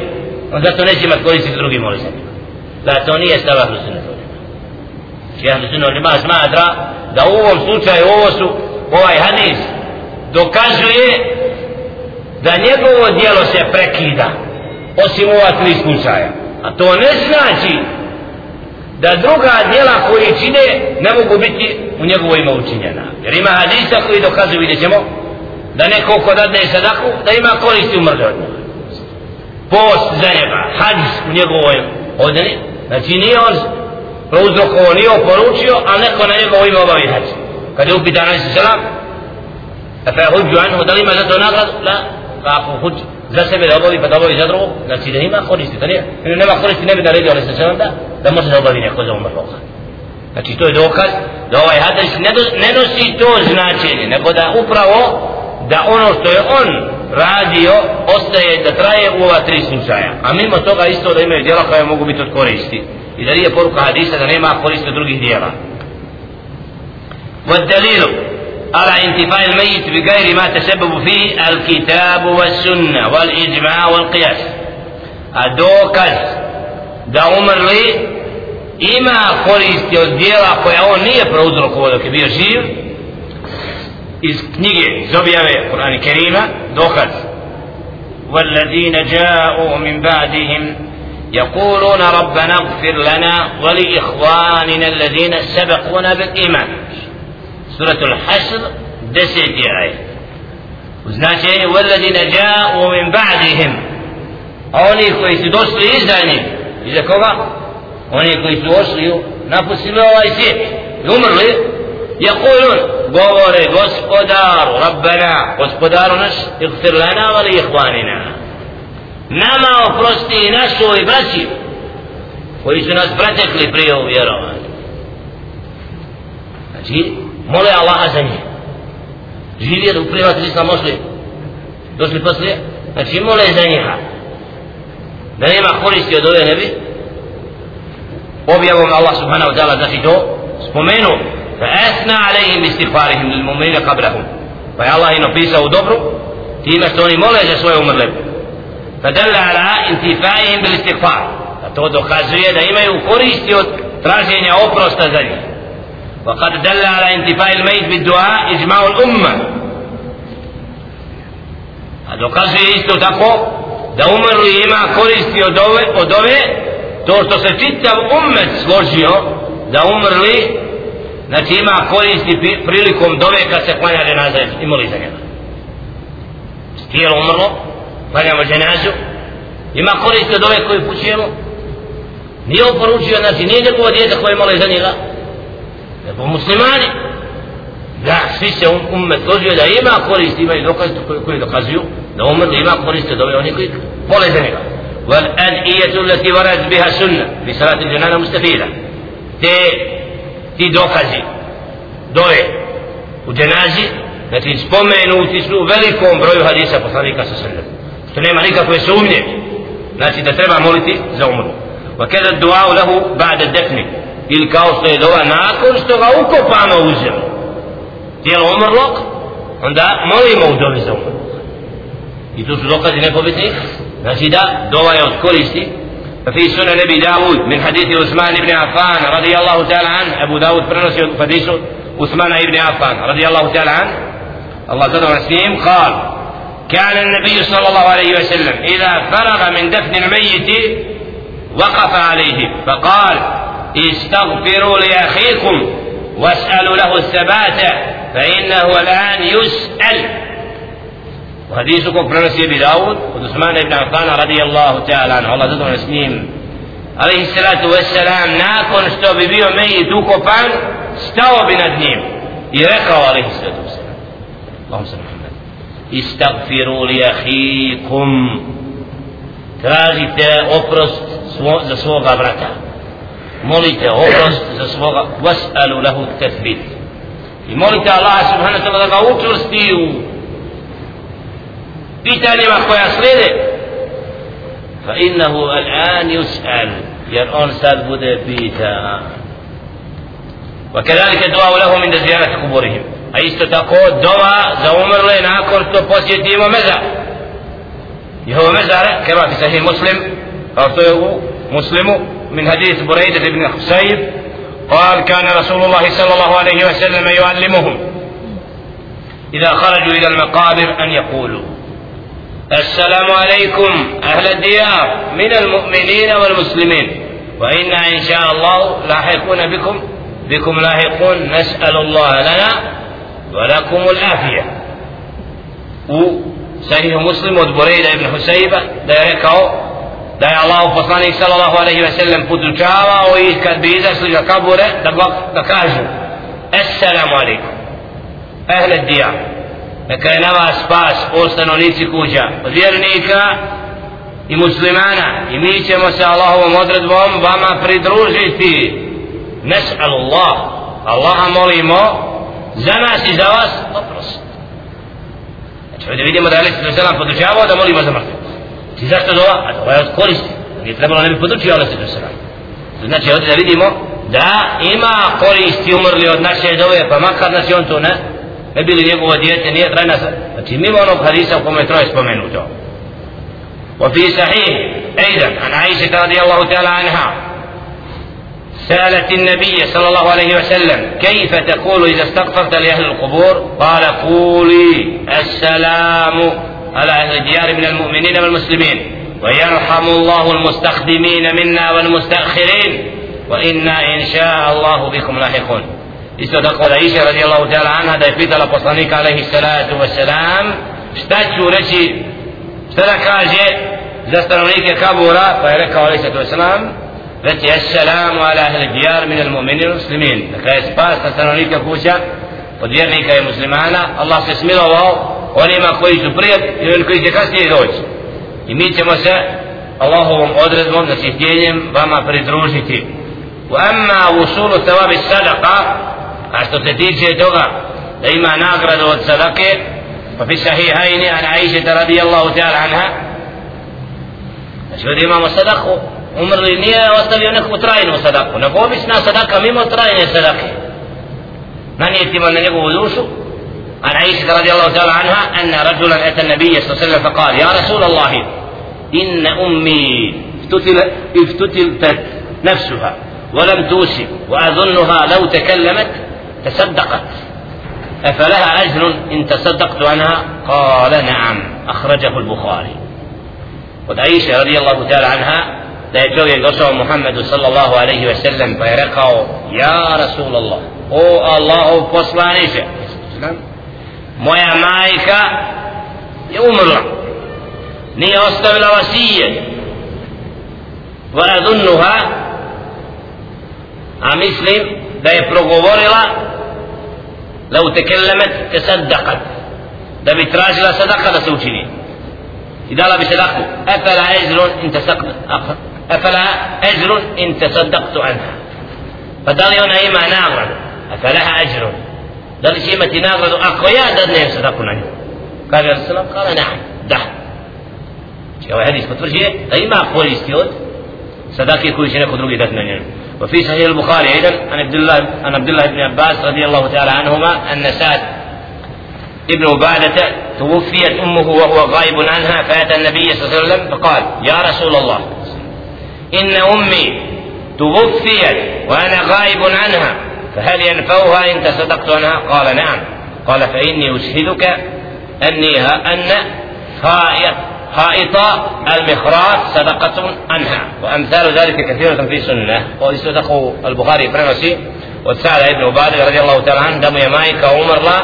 on zato neće imat koristi drugi moli za njega da to nije stav ahlul sunnet znači ahlul sunnet lima smatra da u ovom slučaju ovo su ovaj hadis dokazuje da njegovo dijelo se prekida osim ova tri slučaja. A to ne znači da druga djela koji čine ne mogu biti u njegovo ime učinjena. Jer ima hadisa koji dokazuju, vidjet ćemo, da neko ko dadne sadaku, da ima koristi umrde od njega. Post za njega, hadis u njegovoj odni, znači nije on prouzrokovo, nije on poručio, ali neko na njegovo ime obavi hadis. Kad je upitan, ali se selam, fa je huđu anhu, da li ima za to nagradu? La, pa ako huđu, za sebe da obavi pa da obavi za drugog, znači da ima koristi, to nije, ili nema koristi, ne bi naredio, ali se selam da, da može da obavi neko za umrlog. Znači to je dokaz da ovaj hadis ne, nosi to značenje, nego da upravo da ono što je on radio ostaje da traje u ova tri slučaja. A mimo toga isto da imaju djela koje mogu biti od koristi. I da nije poruka hadisa da nema koristi od drugih djela. والدليل على انتفاع الميت بغير ما تسبب فيه الكتاب والسنة والإجماع والقياس الدوكز da umrli ima koristi od dijela koja on nije prouzrokovao dok je bio živ. Iz knjige iz objave Kur'ani Kerima dokaz. والذين جاءوا من بعدهم يقولون ربنا اغفر لنا ولإخواننا الذين سبقونا بالإيمان. سورة الحشر دسيت آية وزناتي والذين جاءوا من بعدهم. أولي كويس دوسلي إذا إذا كما oni koji su ošli napustili ovaj svijet i umrli يقولون govore gospodaru Rabbena gospodaru naš ighfir lana vali ihvanina nama oprosti i našoj braći koji su nas pretekli prije u vjerovanju znači mole Allaha za njih živjeli u privati islam došli došli poslije znači mole za njih da nema koristi od ove nebi objavom Allah subhanahu wa ta'ala znači to spomenu fa asna alaihim istighfarihim lil mu'minina qablahum pa je Allah im opisao dobro time što oni mole za svoje umrle fa dalla ala intifaihim bil istighfar a to dokazuje da imaju koristi od traženja oprosta za njih وقد دل على انتفاء الميت بالدعاء إجماع الأمة هذا قصد isto tako da umrli ima koristi od ove, od ove to što se čitav umet složio da umrli znači ima koristi prilikom dove kad se klanja dženaza i moli za njega. Tijelo umrlo klanjamo dženazu ima koristi od ove koju pućujemo nije oporučio znači nije njegovo djete koje moli za njega nego muslimani. Da svi se um, umet složio da ima koristi ima i dokaz koji dokazuju da umrli ima koristi od ove oni koji moli za njega. والأدعية التي ورد بها سنة في صلاة الجنازة مستفيدة. تي تي دوكازي دوي وجنازي التي تسبومينو تسلو فالكم بروي حديثة بصانيكا صلى الله عليه وسلم. تنين مريكا في سومني. ناسي تتربع مولتي زومر وكذا الدعاء له بعد الدفن. الكاوصة دوا ناكل استغاوكو فاما وزم تي العمر لك عندها مولي موجود زومر يتوسو دوكازي نفو بتيخ znači da dova je od koristi. ففي سنن ابي داود من حديث عثمان بن عفان رضي الله تعالى عنه ابو داود برنسي حديث عثمان بن عفان رضي الله تعالى عنه الله تعالى عنه قال كان النبي صلى الله عليه وسلم إذا فرغ من دفن الميت وقف عليه فقال استغفروا لأخيكم واسألوا له الثبات فإنه الآن وحديثه كوك برنسي أبي داود وثمان بن عفان رضي الله تعالى عنه. والله تدعو نسنين عليه الصلاة والسلام ناكن استو ببيو ميت وكوفان استو بندنيم يركو عليه الصلاة والسلام. اللهم صل محمد. استغفروا لأخيكم تراجي أفرست زسوغ أبرتا. مولي أفرست زسوغ واسألوا له التثبيت. مولي الله سبحانه وتعالى أفرست pitanjima koja slijede. Fa innahu al'an yus'al. Jer on sad bude pita وكذلك الدعاء لهم عند زيارة قبورهم أي استتقوا الدعاء زومر لنا كنت بوسيتي ومزار هو مزار كما في صحيح مسلم أعطيه مسلم من حديث بريدة بن حسيب قال كان رسول الله صلى الله عليه وسلم يعلمهم إذا خرجوا إلى المقابر أن يقولوا السلام عليكم أهل الديار من المؤمنين والمسلمين. وإنا إن شاء الله لاحقون بكم بكم لاحقون نسأل الله لنا ولكم العافية. و صحيح مسلم وبريدة بن حسيبة ذلك da je Allah poslanik sallallahu alaihi ve sellem podučavao ih kad bi izašli za kabure da, kažu Esselamu alaikum Ehle dijam neka je na vas spas o stanovnici kuća od vjernika i muslimana. I mi ćemo se Allahovom odredbom vama pridružiti. Nes'al Allah Allaha molimo za nas i za vas. Oprost znači ovdje vidimo da je Alisa Veselam podučavao da molimo za mrtve. Ti zašto dova? a dova je od koristi. Nije trebalo ne bi podučio Alisa Veselam znači ovdje da vidimo da ima koristi umrli od naše dove pa makar znači on to ne ne bili njegovo dijete nije trajna znači mimo onog hadisa u kome je troje spomenuto. وفي صحيح أيضا عن عائشة رضي الله تعالى عنها سألت النبي صلى الله عليه وسلم كيف تقول إذا استغفرت لأهل القبور؟ قال قولي السلام على أهل الديار من المؤمنين والمسلمين ويرحم الله المستخدمين منا والمستأخرين وإنا إن شاء الله بكم لاحقون. Isto tako da Iša radijallahu ta'ala anha da je pitala poslanika alaihi salatu wasalam šta ću reći šta da kaže za stanovnike kabura? Pa je rekao alaihi salatu wasalam reći assalamu ala ahli dijar min al mu'minin muslimin. Dakle je spas na stanovnike kuća od vjernika i muslimana. Allah se smilovao onima koji su prije i oni koji će kasnije doći. I mi ćemo se Allahovom odredbom znači htjenjem vama pridružiti. وأما amma usulu الصدقة a što se tiče toga da ima nagradu od sadake pa fi sahihajni an Aisha radijallahu ta'ala anha znači ovdje imamo sadaku umrli nije ostavio neku trajnu sadaku nego obična sadaka mimo trajne sadake nanijetima na njegovu dušu عن عائشة رضي الله تعالى عنها أن رجلا أتى النبي صلى الله عليه وسلم فقال يا رسول الله إن أمي افتتل افتتلت نفسها ولم توسم وأظنها لو تكلمت تصدقت. أفلها أجر إن تصدقت عنها؟ قال نعم أخرجه البخاري. عائشة رضي الله تعالى عنها لا يجوز يقصه محمد صلى الله عليه وسلم فيرقه يا رسول الله. أو الله poslanice moja majka je umrla nije ostavila vasije wa adunnuha a mislim da je progovorila لو تكلمت تصدقت da bi tražila sadaka da se učini i dala bi sadaku afala ajrun in tasaqt afala ajrun in tasaddaqtu anha pa da li ona ima nagradu afalaha ajrun da li će imati nagradu ako ja dadnem sadaku na nju kaže Rasulullah kala naam da znači ovaj hadis potvrđuje da ima koristi od sadake koju će neko drugi dati na nju وفي صحيح البخاري أيضا عن عبد الله عن عبد الله بن عباس رضي الله تعالى عنهما أن سعد ابن عبادة توفيت أمه وهو غائب عنها فأتى النبي صلى الله عليه وسلم فقال يا رسول الله إن أمي توفيت وأنا غائب عنها فهل ينفوها إن تصدقت عنها قال نعم. قال فإني أشهدك أني أن حائط المخراط صدقة عنها. وأمثال ذلك كثيرة في سنة. ويستدق البخاري برنسي وسأل ابن عبادة رضي الله تعالى عنه دم يمائك عمر لا.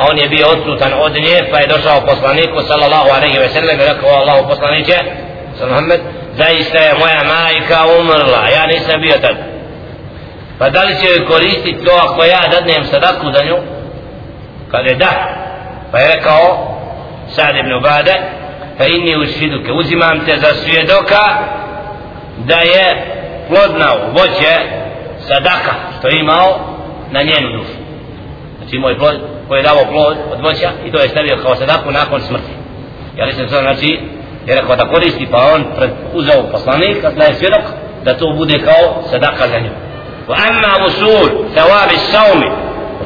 أون يبي أدسوتا أدنيه فإدرسه قصرانيك صلى الله عليه وسلم. لكه الله قصرانيك صلى محمد زيست يا مائك عمر يعني سبية. تد فدل شيء كوريستي تو أخويا دنهم دنيو. قال ده. فيركه سعد بن عبادة. fa inni usfiduke uzimam te za svjedoka da je plodna u voće sadaka što je imao na njenu dušu. Znači moj plod koji je davo plod od voća i to je stavio kao sadaku nakon smrti. Ja li sam to znači je rekao da koristi pa on pred, uzeo poslanik da je svjedok da to bude kao sadaka za nju. Wa amma usul thawabi saumi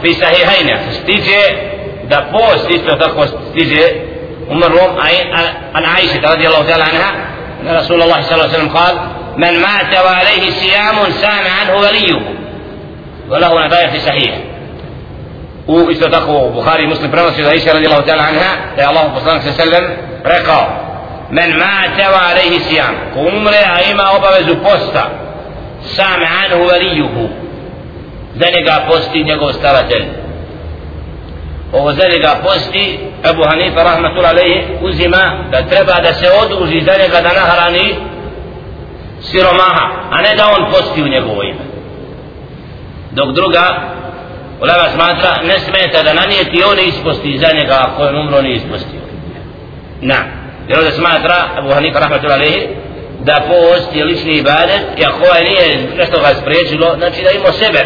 fi sahihayn fastije da post isto tako stiže أم الروم عن عائشة رضي الله تعالى عنها أن رسول الله صلى الله عليه وسلم قال من مات وعليه صيام سام عنه وليه. وله نفاية في صحيح. وإذا تقوى بخاري مسلم برمس إذا عائشة رضي الله تعالى عنها يا الله صلى الله عليه وسلم رقاه من مات وعليه صيام قم رأيما وبوزو بوستا سام عنه وليه ذنقا بوستي نقو استرجل ovo za njega posti Ebu Hanifa rahmatul alaihi uzima da treba da se oduži za njega da nahrani siromaha a ne da on posti u njegovo ime. Dok druga Ulema smatra ne smeta da nanijeti on isposti za njega ako je umro ne ispostio. Na. Jer ovdje smatra Ebu Hanifa rahmatul alaihi da post je lični ibadet i ako je nije nešto ga spriječilo znači da ima sebe.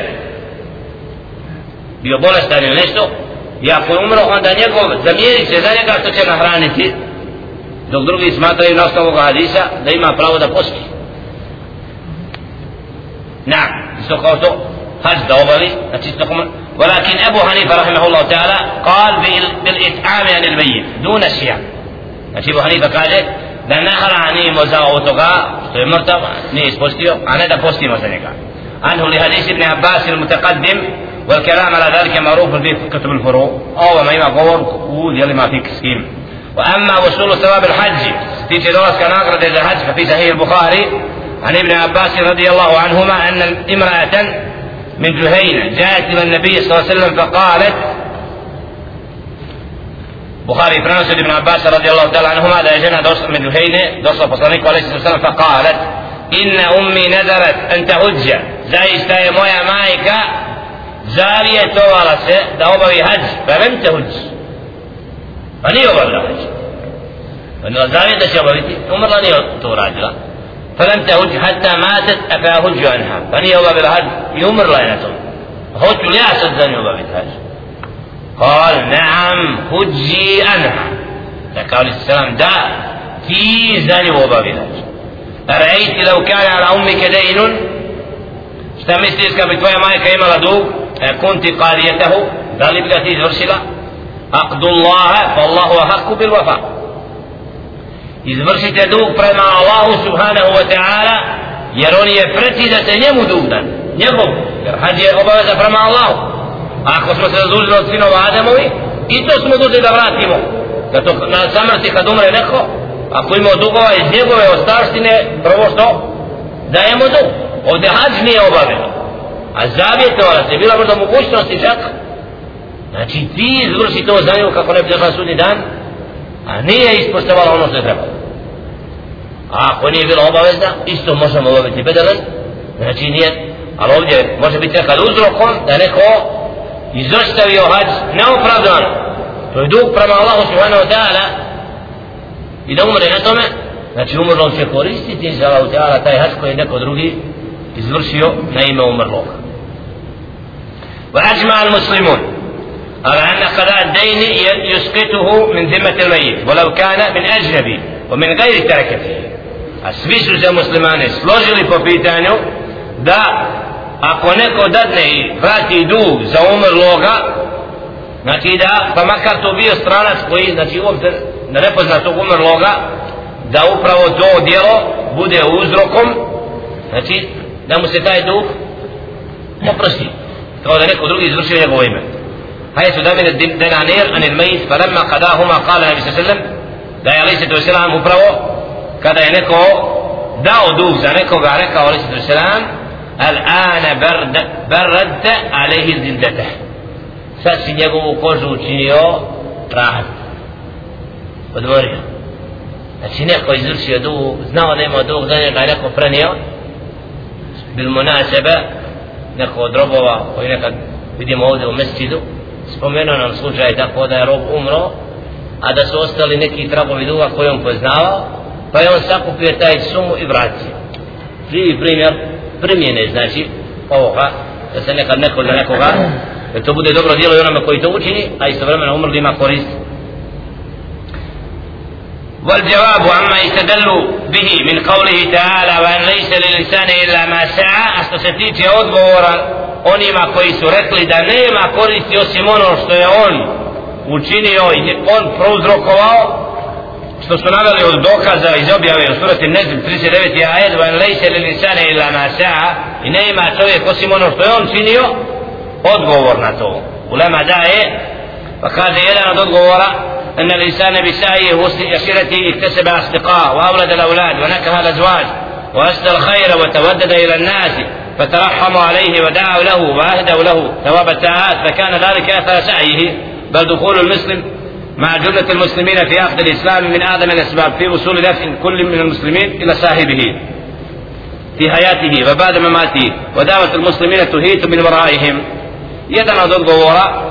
Bio bolestan ili nešto i ako je umro onda njegov zamjeri se za njega što će nahraniti dok drugi smatraju na osnovu hadisa da ima pravo da posti na isto kao to hađ da obavi znači isto kao ولكن أبو حنيفة رحمه الله تعالى قال بالإطعام عن الميت دون الصيام. يعني أبو حنيفة قال da nahranimo za ovoga što je mrtav nije ispostio a ne da postimo za njega عنه لحديث ابن عباس المتقدم والكلام على ذلك معروف في كتب الفروع أو ما يما قول ما في كسكيم وأما وصول ثواب الحج في تدرس كان اقرد الحج ففي صحيح البخاري عن ابن عباس رضي الله عنهما أن امرأة من جهينه جاءت إلى النبي صلى الله عليه وسلم فقالت بخاري فرنسا ابن عباس رضي الله تعالى عنهما لا يجنى دوس من جهينة دوس فصلنيك عليه الصلاة والسلام. فقالت إن أمي نذرت أن تهج زي استاي مويا مايكا zavjetovala se da obavi hađ pa lem te huđ pa nije obavila hađ nije zavjet da će obaviti umrla nije to uradila فلم تهج حتى ماتت أفأهج عنها. فني الله بالهج يمر لا ينتم هج لا أسد يوم بالهج قال نعم هجي عنها فقال السلام دا في زاني وبا بالهج أرأيت لو كان على أمك دين؟ استمسيس E, kunti qadiyatahu da li bi ti izvršila? Aqdullaha fa Allahu haqqu bil wafa. Izvršite dug prema Allahu subhanahu wa ta'ala jer on je preci da se njemu dugdan njegov jer hađ je obaveza prema Allahu. Ako smo se zadužili od sinova Adamovi i to smo dužni da vratimo. Da to na samrti kad umre neko ako imamo dugova iz njegove ostaštine prvo što? Dajemo dug. Ovde hađ nije obaveza a zavjetovala se bila možda mogućnosti čak znači ti izvrši to za nju kako ne bi došla sudni dan a nije ispoštovala ono što je trebalo a ako nije bila obavezna isto možemo obaviti bedelen, znači nije ali ovdje može biti nekad uzrokom da neko izostavio hađ neopravdano. To je dug prema Allahu subhanahu wa ta'ala i da umre na tome znači umrlom će koristiti za Allahu ta'ala taj hađ koji je neko drugi izvršio na ime umrloga. وأجمع المسلمون على أن قضاء الدين يسقطه من ذمة الميت ولو كان من أجنبي ومن غير تركته a svi su se muslimani složili po pitanju da ako neko dadne i vrati dug za umrloga znači da pa makar to bio stranac koji znači uopšte nepoznatog umrloga da upravo to djelo bude uzrokom znači da mu se taj dug oprosti Kao da neko drugi izvršio njegovo ime دمن الدنانير عن الميت فلما قضاهما قال النبي صلى الله عليه وسلم da je alaihi sallam upravo kada je neko dao dug za nekoga rekao alaihi sallam الآن برد برد عليه زلدته sad si njegovu kožu učinio rahat odvorio znači neko izvršio dug znao da ima dug za njega neko prenio bil munasebe neko od robova koji nekad vidimo ovdje u mesčidu spomenuo nam slučaj tako da je rob umro a da su ostali neki tragovi duga koje on poznavao pa je on sakupio taj sumu i vratio. Živi primjer primjene znači ovoga da se nekad neko za nekoga da to bude dobro djelo i onome koji to učini a istovremeno umrli ima korist والجواب عما يستدل به من قوله تعالى وأن ليس للإنسان إلا ما سعى أستسيتي odgovoran onima koji su rekli da nema koristi osim ono što je on učinio i on prouzrokovao što su naveli od dokaza iz objave u surati Nezm 39. ajed van lejse li lisane ila ma sa'a i ne ima čovjek osim ono što je on činio odgovor na to ulema daje pa kaže jedan od odgovora أن الإنسان بسعيه وسيرته اكتسب أصدقاء وأولد الأولاد ونكح الأزواج وأسدى الخير وتودد إلى الناس فترحموا عليه ودعوا له وأهدوا له ثواب الساعات فكان ذلك أثر سعيه. بل دخول المسلم مع جملة المسلمين في عقد الإسلام من أعظم الأسباب في وصول نفع كل من المسلمين إلى صاحبه في حياته وبعد مماته. ودعوة المسلمين تهيت من ورائهم. يدنا ضد وراء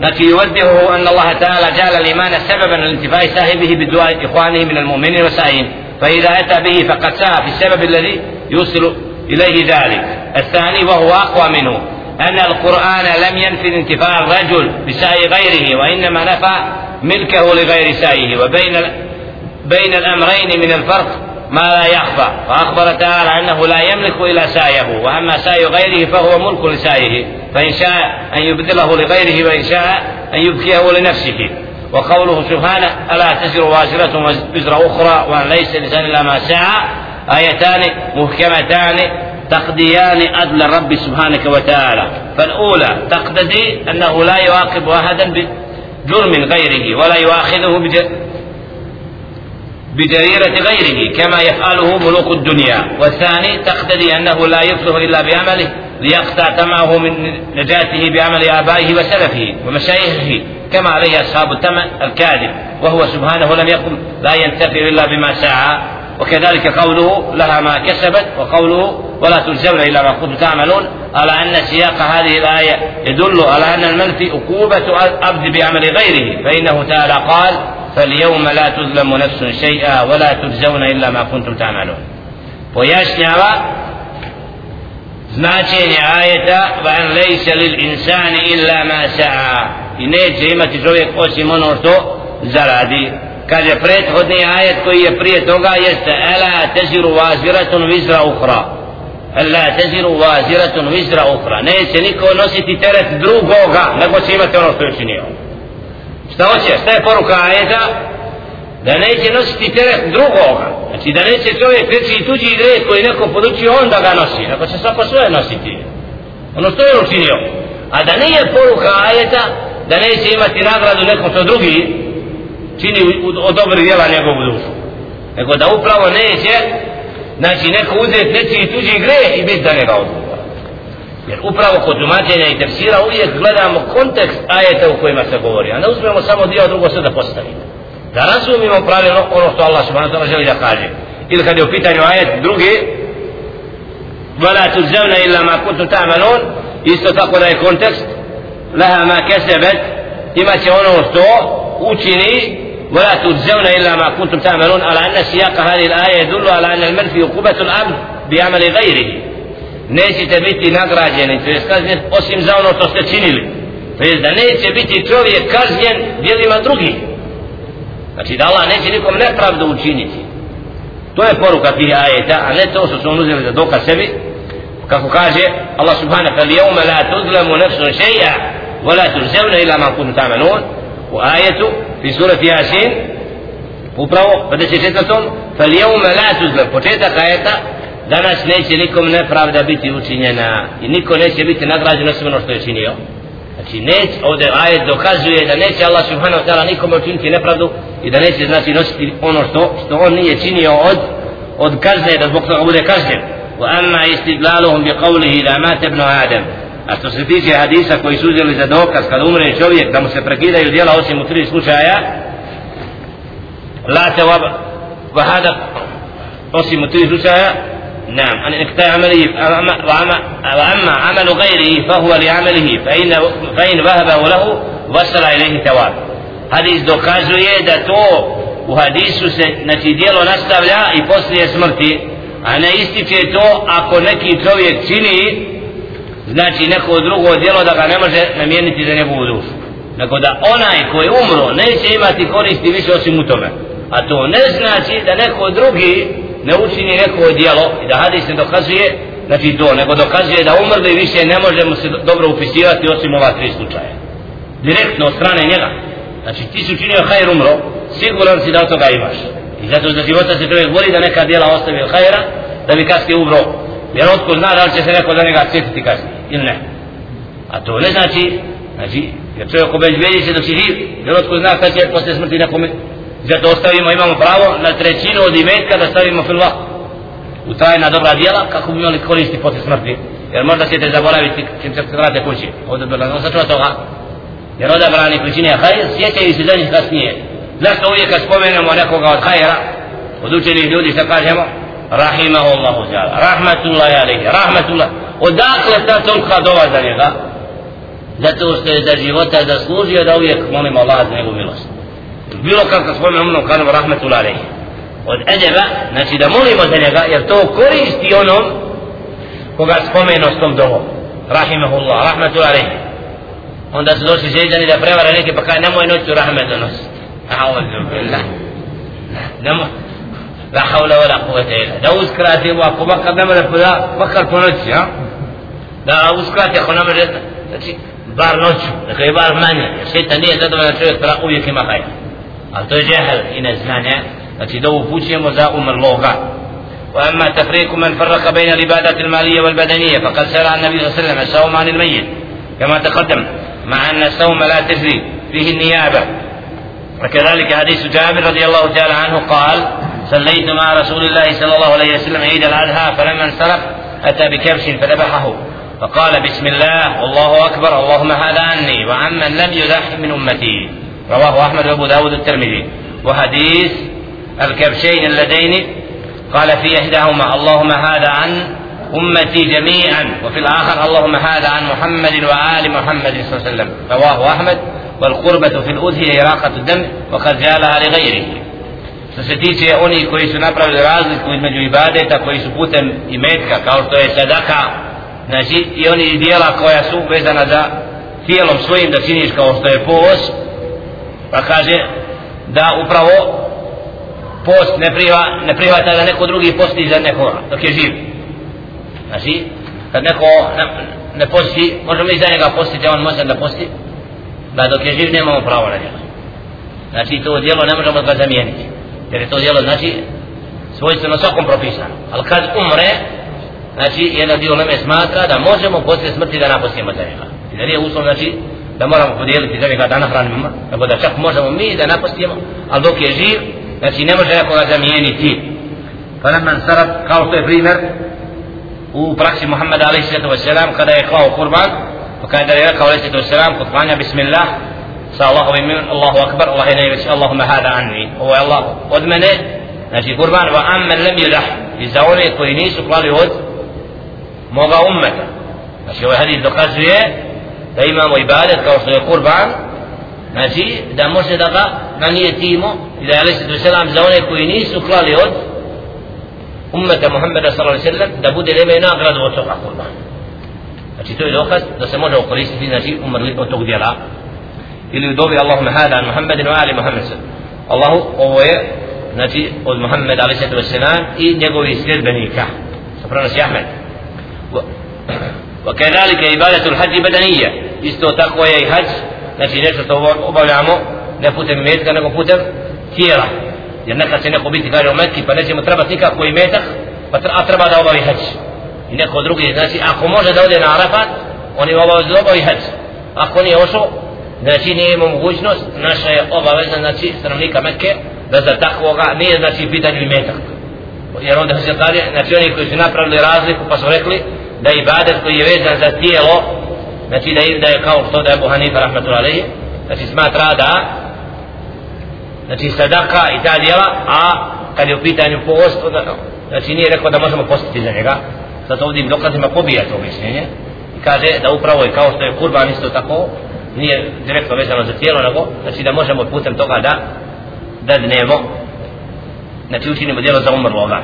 لكن يوجهه أن الله تعالى جعل الإيمان سببا لانتفاع صاحبه بدعاء إخوانه من المؤمنين وسعيهم فإذا أتى به فقد سعى في السبب الذي يوصل إليه ذلك. الثاني وهو أقوى منه أن القرآن لم ينفي انتفاع الرجل بسعي غيره وإنما نفى ملكه لغير سعيه. وبين بين الأمرين من الفرق ما لا يخفى. فأخبر تعالى أنه لا يملك إلا سعيه. وأما سعي غيره فهو ملك لسعيه. فإن شاء أن يبذله لغيره وإن شاء أن يبكيه لنفسه. وقوله سبحانه ألا تزر وازرة وزر أخرى وأن ليس لسان إلا ما سعى؟ آيتان محكمتان تقضيان عدل الرب سبحانه وتعالى. فالأولى تقتضي أنه لا يعاقب أحدا بجرم غيره ولا يؤاخذه بجريرة غيره كما يفعله ملوك الدنيا. والثاني تقتضي أنه لا يفلح إلا بعمله. ليقطع تمعه من نجاته بعمل آبائه وسلفه ومشايخه كما عليه أصحاب التمع الكاذب وهو سبحانه لم يقم لا ينتفع إلا بما سعى وكذلك قوله لها ما كسبت وقوله ولا تجزون إلا ما كنتم تعملون. على أن سياق هذه الآية يدل على أن المنفي عقوبة عبد بعمل غيره. فإنه تعالى قال فاليوم لا تظلم نفس شيئا ولا تجزون إلا ما كنتم تعملون. pojašnjava značenje ajeta van lejse lil insani illa ma sa'a. I neće imati čovjek osim ono što zaradi. Kaže prethodni ajet koji je prije toga jeste ela teziru vaziratun vizra ukra ela teziru vaziratun vizra ukra neće niko nositi teret drugoga nego će imati ono što je činio šta hoće, šta je poruka ajeta? Da neće nositi teret drugoga. Znači da neće čovjek reći tuđi greh koji neko podučio on da ga nosi. Nego će svako svoje nositi. Ono što je učinio. A da nije poruka ajeta da neće imati nagradu neko što drugi čini od dobrih djela njegovu dušu. Nego da upravo neće znači neko uzeti neće i tuđi gre i biti da njega odgovor jer upravo kod tumačenja i tefsira uvijek gledamo kontekst ajeta u kojima se govori a ne uzmemo samo dio drugo sve da postavimo. Da razumimo pravilno ono što Allah subhanahu wa ta'ala želi da kaže ili kad je u pitanju ajet drugi ولا تجزون إلا ما كنتم تعملون isto tako da je kontekst laha ma kesebet ima će ono što učini ولا تجزون إلا ما كنتم تعملون على أن سياق هذه الآية يدل على أن المنفي عقوبة العبد بعمل غيره nećete biti nagrađeni, to je kažnjen osim za ono što ste činili. To je da neće biti čovjek kažnjen djelima drugih. Znači da Allah neće nikom nepravdu učiniti. To je poruka tih ajeta, a ne to što su on uzeli za dokaz sebi. Kako kaže Allah subhanahu wa ta'ala, la tuzlamu nafsun šeja, wa la tuzemna ila ma kuntum ta'malun. U ajetu, fi surati Yasin, upravo, 54. فاليوم لا تظلم početak ajeta danas neće nikom nepravda biti učinjena i niko neće biti nagrađen osim ono što je činio znači neće, ovdje ajet dokazuje da neće Allah subhanahu wa ta'ala nikome učiniti nepravdu i da neće znači nositi ono što, što on nije činio od, od kazne da zbog toga bude kažnjen. Wa amma istiglaluhum bi qawlihi la mate ibn Adam. A što se tiče hadisa koji su uzeli za dokaz kada umre čovjek da mu se prekidaju djela osim u tri slučaja la te wa hada osim u tri slučaja نعم أن إقطاع عمله وأما عمل غيره فهو لعمله فإن فإن وهبه له وصل إليه ثواب hadis dokazuje da to u hadisu se znači dijelo nastavlja i poslije smrti a ne ističe to ako neki čovjek čini znači neko drugo djelo da ga ne može namijeniti za njegovu dušu nego da onaj koji umro neće imati koristi više osim u tome a to ne znači da neko drugi ne učini neko djelo i da hadis ne dokazuje znači to, nego dokazuje da umrli više ne možemo se dobro upisivati osim ova tri slučaja. Direktno od strane njega. Znači ti si učinio hajr umro siguran si da od toga imaš. I zato za života se čovjek voli da neka djela ostavi od hajra da bi kasnije umro. Jer otko zna da li će se neko za njega sjetiti kasnije ili ne. A to ne znači znači jer čovjek obezbedi se dok si živ jer otko zna kad će posle smrti nekome zato ostavimo imamo pravo na trećinu od imetka da stavimo filva u trajna dobra djela kako bi imali koristi posle smrti. Jer možda ćete zaboraviti čim se vrate kući. Ovdje bilo on sačuva toga jer odabrani pričine hajr sjećaju se za njih kasnije. Zašto uvijek kad spomenemo nekoga od hajra od učenih ljudi što kažemo? Rahimahullahu ta'ala. Rahmatullahi alaihi. Rahmatullah. Odakle ta tolka dova za njega? Zato što je za života zaslužio da uvijek molimo Allah za njegovu milost. Bilo kako spomenemo onom kažemo rahmatullah alaihi od edeba znači da molimo za njega jer to koristi onom koga spomenuo s tom dovom rahimahullah rahmatullah alaihi onda su došli žeđani da prevare neke pa kaj nemoj noću rahmet donositi nemoj la hawla wala quwwata illa da uskratimo ako makar ne može da makar po noći ja da uskrati ako ne može znači bar noću neka je bar manje jer šeitan nije zadovoljan čovjek da uvijek ima hajda ali to je džehel i neznanje znači da upućujemo za umrloga وأما تفريق من فرق بين العبادات المالية والبدنية فقد شرع النبي صلى الله عليه وسلم الصوم عن الميت كما تقدم مع أن الصوم لا تجري فيه النيابة وكذلك حديث جابر رضي الله تعالى عنه قال صليت مع رسول الله صلى الله عليه وسلم عيد الأضحى فلما انصرف أتى بكبش فذبحه فقال بسم الله والله أكبر اللهم هذا عني وعمن لم يزح من أمتي رواه أحمد وأبو داود الترمذي وحديث الكبشين اللذين قال في إحداهما اللهم هذا عن أمتي جميعا وفي الآخر اللهم هذا عن محمد وآل محمد صلى الله عليه وسلم. رواه أحمد والقربة في الأذهية إراقة الدم وقد جالها لغيره. Što se tiče oni koji su napravili razliku između ibadeta koji su putem imetka kao što je sadaka znači i oni dijela koja su vezana za tijelom svojim da činiš kao što je post pa kaže da upravo post ne, priva, ne prihvata da neko drugi posti za nekoga dok je živ. Znači kad neko ne, ne posti možemo i za njega postiti a on može da posti da dok je živ nemamo pravo na njega. Znači to djelo ne možemo ga zamijeniti jer je to djelo znači svojstveno svakom propisano. Ali kad umre znači jedan dio neme smatra da možemo poslije smrti da napostimo za njega. I da nije uslov znači da moramo podijeliti njega da nahranimo nego da čak možemo mi da napustimo ali dok je živ znači ne može nekoga zamijeniti pa nam sarab kao što je primjer u praksi Muhammeda wasalam kada je klao kurban pa kada je rekao wasalam kod klanja bismillah sa Allahovim imen Allahu akbar Allah je najveći Allahuma hada anni ovo je Allah od mene znači kurban wa amman lam yulah i za one koji nisu klali od moga ummeta znači ovaj hadis dokazuje da imamo ibadet kao što je kurban znači da može da ga nanijetimo i da je alaih sallatu selam za one koji nisu klali od ummeta Muhammeda sallallahu alaihi sallam da bude da imaju nagradu od toga kurban. Znači to je dokaz da se može okoristiti znači umrli od tog djela. Ili u dobi Allahumma hada an Muhammedin wa ali Muhammed sallam. Allahu ovo je znači od Muhammed alaihi sallatu selam i njegovi sljedbenika. Sa prenosi Ahmed. وكذلك عبادة الحج بدنية isto tako je i hađ znači nešto što obavljamo ne putem metka nego putem tijela jer nekad će neko biti kaže u Mekki pa neće mu trebati nikako i metak pa a treba da obavi hađ i neko drugi znači ako može da ode na Arafat on je obavezno da obavi hađ ako nije ošao znači nije imao mogućnost naša je obavezna znači stanovnika Mekke da za takvoga nije znači pitanje i metak jer onda se kaže znači oni koji su napravili razliku pa su rekli da ibadet koji je vezan za tijelo znači da je, da je kao što da je Abu Hanifa alaih znači smatra da znači sadaka i ta djela a kad je u pitanju post znači nije rekao da možemo postiti za njega. Zato ovdje dokazima pobija to mišljenje i kaže da upravo je kao što je kurban isto tako nije direktno vezano za tijelo nego znači da možemo putem toga da da dnemo znači učinimo djelo za umrloga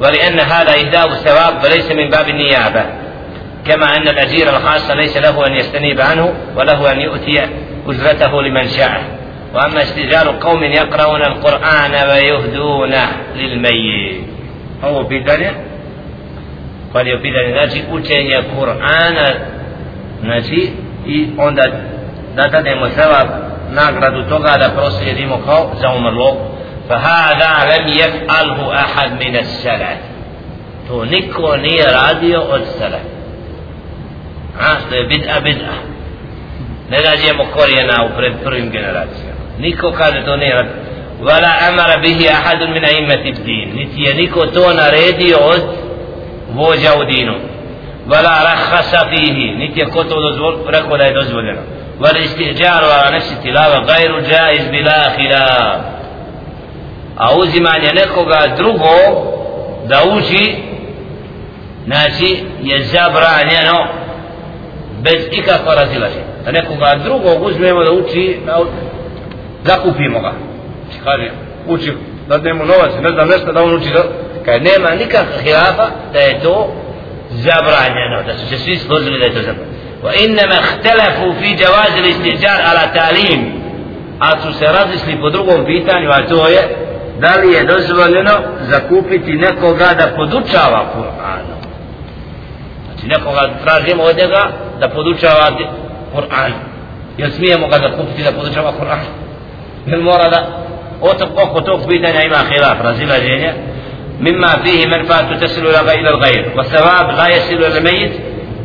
ولأن هذا إهداء الثواب وليس من باب النيابة. كما أن الأجير الخاص ليس له أن يستنيب عنه وله أن يؤتي أجرته لمن شاء. وأما استجار قوم يقرؤون القرآن ويهدونه للميت. هو بدنه قال je pitanje znači učenje Kur'ana znači i onda da dademo sevap nagradu toga da proslijedimo kao za umrlog. فهذا لم يفعله أحد من السلف. تونيكو ني راديو اول سلف ها ده بدء بدء نلاقي مكورينا وبرين برين جنراسيون Niko na to nije ولا أمر به أحد من أئمة الدين. Niti je niko to naredio od vođa u dinu. ولا رخص فيه. Niti je ko to dozvolio, rekao da je والاستئجار على نفس التلاوه غير جائز بلا خلاف. a uzimanje nekoga drugo da uči znači je zabranjeno bez ikakva razilaženja da nekoga drugog uzmemo da uči da zakupimo ga znači kaže uči da dajemo novac ne znam nešto da on uči da kaže nema nikakva hilafa da je to zabranjeno da su se svi složili da je to zabranjeno وإنما اختلفوا في جواز الاستئجار على تعليم a su se različili po drugom pitanju a to je da li je dozvoljeno zakupiti nekoga da podučava Kur'anu znači nekoga tražimo od njega da podučava Kur'an. Jer smijemo ga zakupiti da podučava Kur'an? Jer mora da otok oko tog pitanja ima hilaf razilaženje. Mimma fihi menfa tu tesilu ila gajla wa sevab la yasilu ila mejit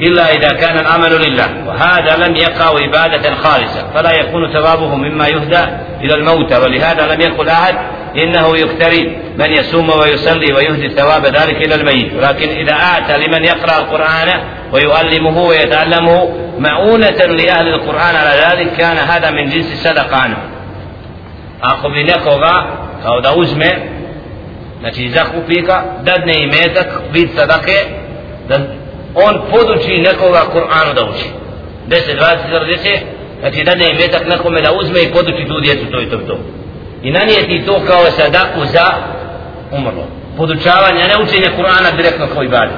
إلا إذا كان العمل لله. وهذا لم يقع عبادة خالصة فلا يكون ثوابه مما يهدى إلى الموتى. ولهذا لم يقل أحد إنه يكتري من يصوم ويصلي ويهدي ثواب ذلك إلى الميت. ولكن إذا أعتى لمن يقرأ القرآن ويؤلمه ويتعلمه معونة لأهل القرآن على ذلك كان هذا من جنس الصدقة عنه. ako bi nekoga kao da uzme znači zakupi ga dadne imetak vid sadake da on poduči nekoga Kur'anu da uči. 10, 20, 40 znači da ne metak nekome da uzme i poduči tu djecu to i to i to. I nanijeti to kao sadaku za umrlo. Podučavanje, ne učenje Kur'ana direktno kao ibadi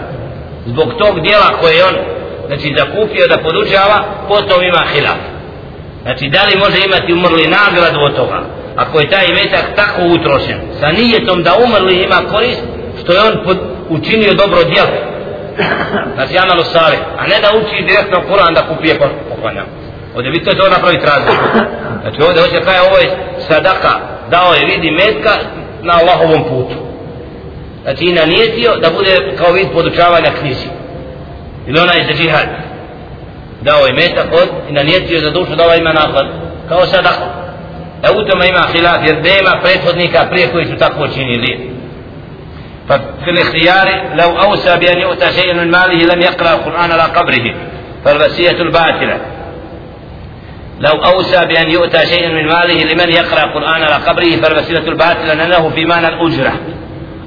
zbog tog dijela koje on znači zakupio da podučava potom ima hilaf. Znači da li može imati umrli nagradu od toga? Ako je taj metak tako utrošen sa nijetom da umrli ima korist što je on pod, učinio dobro djelo znači amalu sali a ne da uči direktno Kur'an da kupije poklanja. Ovdje vi to to napraviti razliku. Znači ovdje hoće kaj ovo je sadaka dao je vidi metka na Allahovom putu. Znači i nanijetio da bude kao vid podučavanja knjizi. Ili ona je za džihad. Dao je metak od i nanijetio za dušu da ova ima naklad. Kao sadaka. Da u tome ima hilaf jer nema prethodnika prije koji su tako činili. ففي الاختيار لو أوسى بأن يؤتى شيئا من ماله لم يقرأ القرآن على قبره فالوسية الباطلة لو أوسى بأن يؤتى شيئا من ماله لمن يقرأ القرآن على قبره فالوسية الباطلة لأنه في معنى الأجرة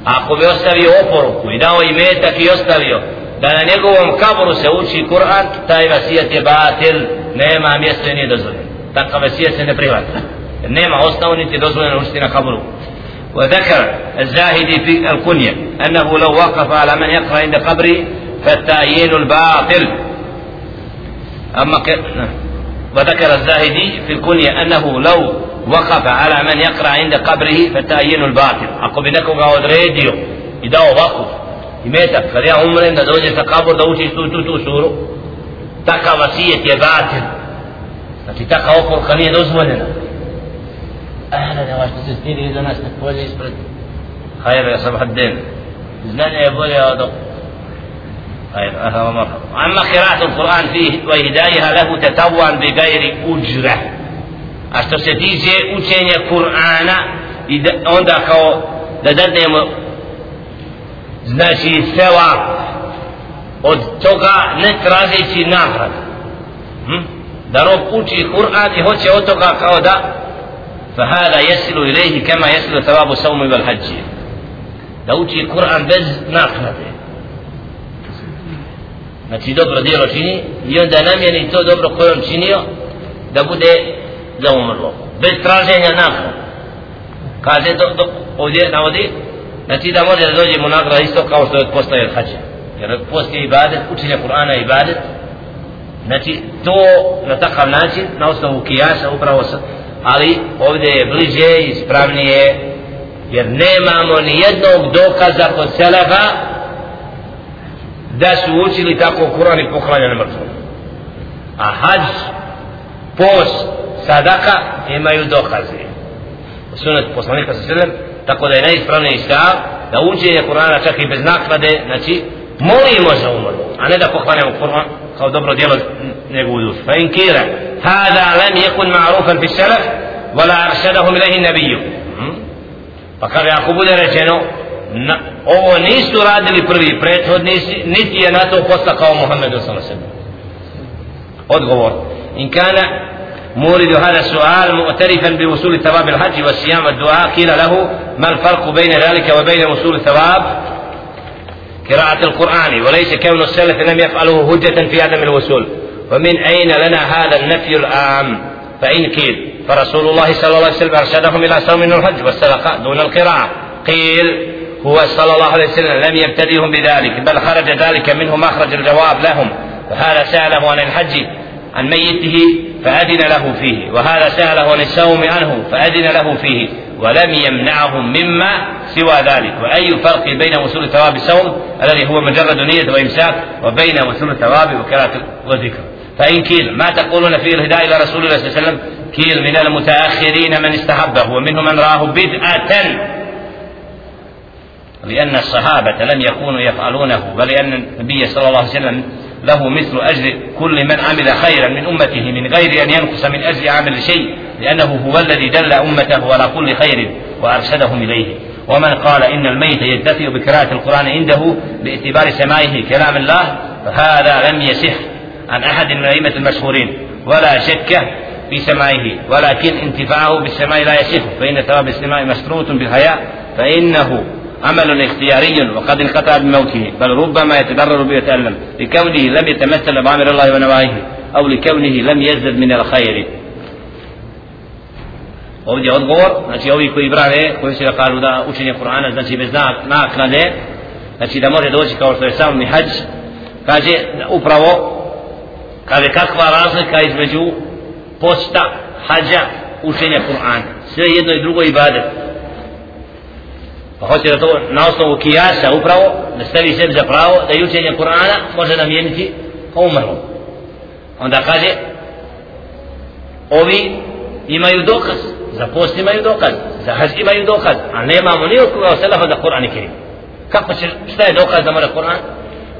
أقو بيستوي أفرك وإذا هو يميتك يستوي da na njegovom kaboru se uči Kur'an, taj vasijet je batil, nema mjesto i nije dozvoljeno. Takav vasijet se ne prihvata. Nema osnovu niti dozvoljeno učiti na kaboru. وذكر الزاهدي في الكنية أنه لو وقف على من يقرأ عند قبره فالتعيين الباطل. أما وذكر الزاهدي في الكنية أنه لو وقف على من يقرأ عند قبره فالتعيين الباطل. أقول بنكم قاود راديو. إذا وقف. sa kabor da uči tu tu tu suru takav vasijet je batil znači takav oporka nije dozvoljena أهلا يا واش تستيري إذا ناس تقولي يسبرد خير يا صباح الدين znanje je bolje od خير أهلا ومرحبا أما قراءة القرآن فيه وهدايها له تتوان بغير أجرة a što se tiče učenja Kur'ana i da, onda kao da dadnemo znači seva od toga ne tražeći nagrad hm? da rob uči Kur'an i hoće od toga kao da فهذا يصل إليه كما يصل ثواب الصوم والحج da Kur'an bez naknade znači dobro djelo čini i onda namjeni to dobro koje on činio da bude za umrlo bez traženja naknade kaže do, do, ovdje navodi znači da može da dođe mu nagrada isto kao što je postaje od hađa jer postoji ibadet, učenje Kur'ana i ibadet znači to na takav način na osnovu kijasa upravo sa, ali ovdje je bliže i ispravnije jer nemamo ni jednog dokaza kod Selefa da su učili tako Kur'an i poklanjali mrtvom a hađ post sadaka imaju dokaze. Sunet poslanika sa selem tako da je najispravniji stav da učenje Kur'ana čak i bez naklade znači molimo za umrlo a ne da poklanjamo Kur'an. Kao dobro djelo njegovu dušu fa in kira hada lam yakun ma'rufan fi salaf wala arshadahum ilayhi nabiyyu pa kaže ako bude rečeno na, ovo nisu radili prvi prethodnici niti je na to postakao Muhammed sallallahu alejhi odgovor in kana مورد هذا السؤال مؤترفا بوصول ثواب الحج والصيام والدعاء قيل له ما الفرق بين ذلك وبين وصول الثواب قراءة القرآن وليس كون السلف لم يفعله هجة في عدم الوصول. ومن أين لنا هذا النفي العام؟ فإن قيل فرسول الله صلى الله عليه وسلم أرشدهم إلى صوم الحج والصدقة دون القراءة. قيل هو صلى الله عليه وسلم لم يبتدئهم بذلك بل خرج ذلك منه مخرج الجواب لهم. فهذا سأله عن الحج عن ميته فأذن له فيه. وهذا سأله عن السوم عنه فأذن له فيه. ولم يمنعهم مما سوى ذلك. وأي فرق بين وصول ثواب الصوم الذي هو مجرد نية وإمساك وبين وصول الثواب وكراة وذكر. فإن كيل ما تقولون في الهداية إلى رسول الله صلى الله عليه وسلم؟ كيل من المتأخرين من استحبه ومنهم من راه بدعة. لأن الصحابة لم يكونوا يفعلونه ولأن النبي صلى الله عليه وسلم له مثل أجر كل من عمل خيرا من أمته من غير أن ينقص من أجر عمل شيء. لأنه هو الذي دل أمته على كل خير وأرشدهم إليه. ومن قال إن الميت يدفئ بقراءة القرآن عنده باعتبار سماعه كلام الله فهذا لم يصح عن أحد من الأئمة المشهورين. ولا شك في سماعه ولكن انتفاعه بالسماع لا يصح فإن ثواب السماع مشروط بالحياء فإنه عمل اختياري وقد انقطع بموته بل ربما يتضرر ويتألم لكونه لم يتمثل بأمر الله ونواهيه أو لكونه لم يزدد من الخير. Ovdje odgovor, znači ovi koji brave, koji se kažu da učenje Kur'ana, znači bez naknade, znači da može doći kao što je sam hađ, kaže upravo, kaže kakva razlika između posta, hađa, učenja Kur'ana. Sve jedno i drugo ibadet. Pa hoće da to na osnovu kijasa upravo, da stavi sebi za pravo, da i učenje Kur'ana može namijeniti kao umrlo. Onda kaže, ovi imaju dokaz, za post imaju dokaz, za hađ imaju dokaz, a nemamo ni od koga oselafa da Kur'an i Kerim. Kako će, šta je dokaz da mora Kur'an?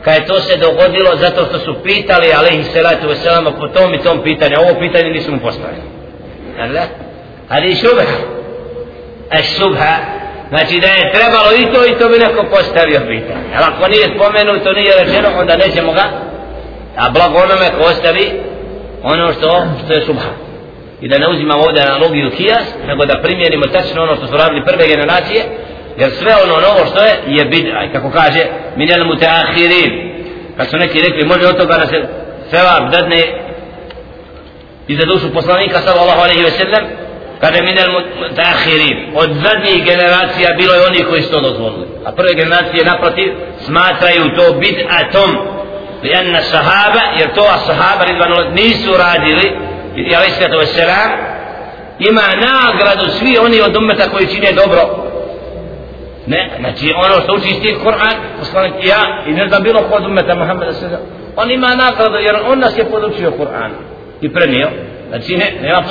Kad je to se dogodilo zato što su pitali alaihi salatu wasalama po tom i tom pitanju, ovo pitanje nisu mu postavili. Allah, ali šubha, a šubha, znači da je trebalo i to i to bi neko postavio pitanje. Ali ako nije spomenuto, nije rečeno, onda nećemo ga, a blago onome ko ostavi ono što, što je šubha i da ne uzimamo ovdje analogiju kijas, nego da primjerimo tačno ono što su radili prve generacije, jer sve ono novo što je, je bid'a. I kako kaže, minel mutaakhirin, kad su neki rekli, može od toga da se sevab dadne i za dušu poslanika sallallahu alaihi ve sellem, kada minel mutaakhirin, od zadnjih generacija bilo je oni koji su to dozvolili. A prve generacije naprotiv smatraju to bid'atom, Lianna sahaba, jer to sahaba nisu radili, alaih sallatu wassalam ima nagradu svi oni od umeta koji čine dobro. Ne, znači ono što uči isti Kur'an poslanik ja i ne znam bilo kod umeta Muhammeda sallam on ima nagradu jer on nas je podučio Kur'an i prenio. Znači ne, nema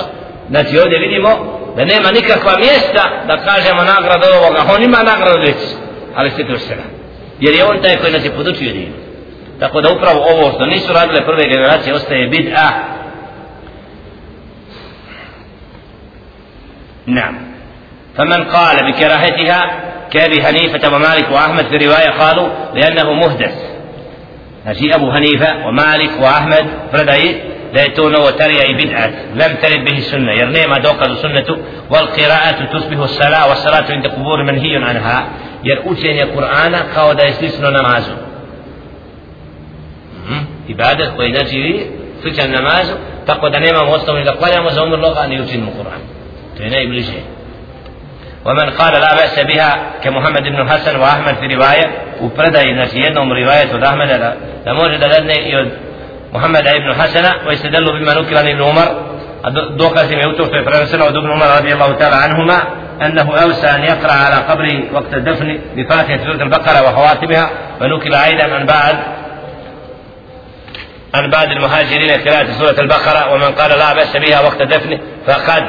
znači ovdje vidimo da nema nikakva mjesta da kažemo nagradu ovoga. On ima nagradu već ali sallatu wassalam. Jer je on taj koji nas je podučio dinu. Tako da upravo ovo što nisu radile prve generacije ostaje bid'a نعم. فمن قال بكراهتها كأبي حنيفة ومالك وأحمد في رواية قالوا لأنه مهدث نجي أبو حنيفة ومالك وأحمد فردعي ليتون وتري بدعة. لم ترد به السنة. يرني ما دوقد السنة والقراءة تشبه الصلاة والصلاة عند قبور منهي عنها. يرؤوتين القرآن قاود يسلسن نمازه ibadet koji znači sličan namazu tako da nemamo osnovni da klanjamo za umrlo a إبليس ومن قال لا بأس بها كمحمد بن الحسن وأحمد في رواية وبرد نسينهم رواية أحمد لموجد لدن محمد بن الحسن ويستدل بما نكر عن ابن عمر. دوكا سمعته في فرنسا ودبن عمر رضي الله تعالى عنهما أنه أوسى أن يقرأ على قبره وقت الدفن بفاتحة سورة البقرة وخواتمها ونكل أيضا عن بعد عن بعد المهاجرين قراءة سورة البقرة. ومن قال لا بأس بها وقت دفنه فقد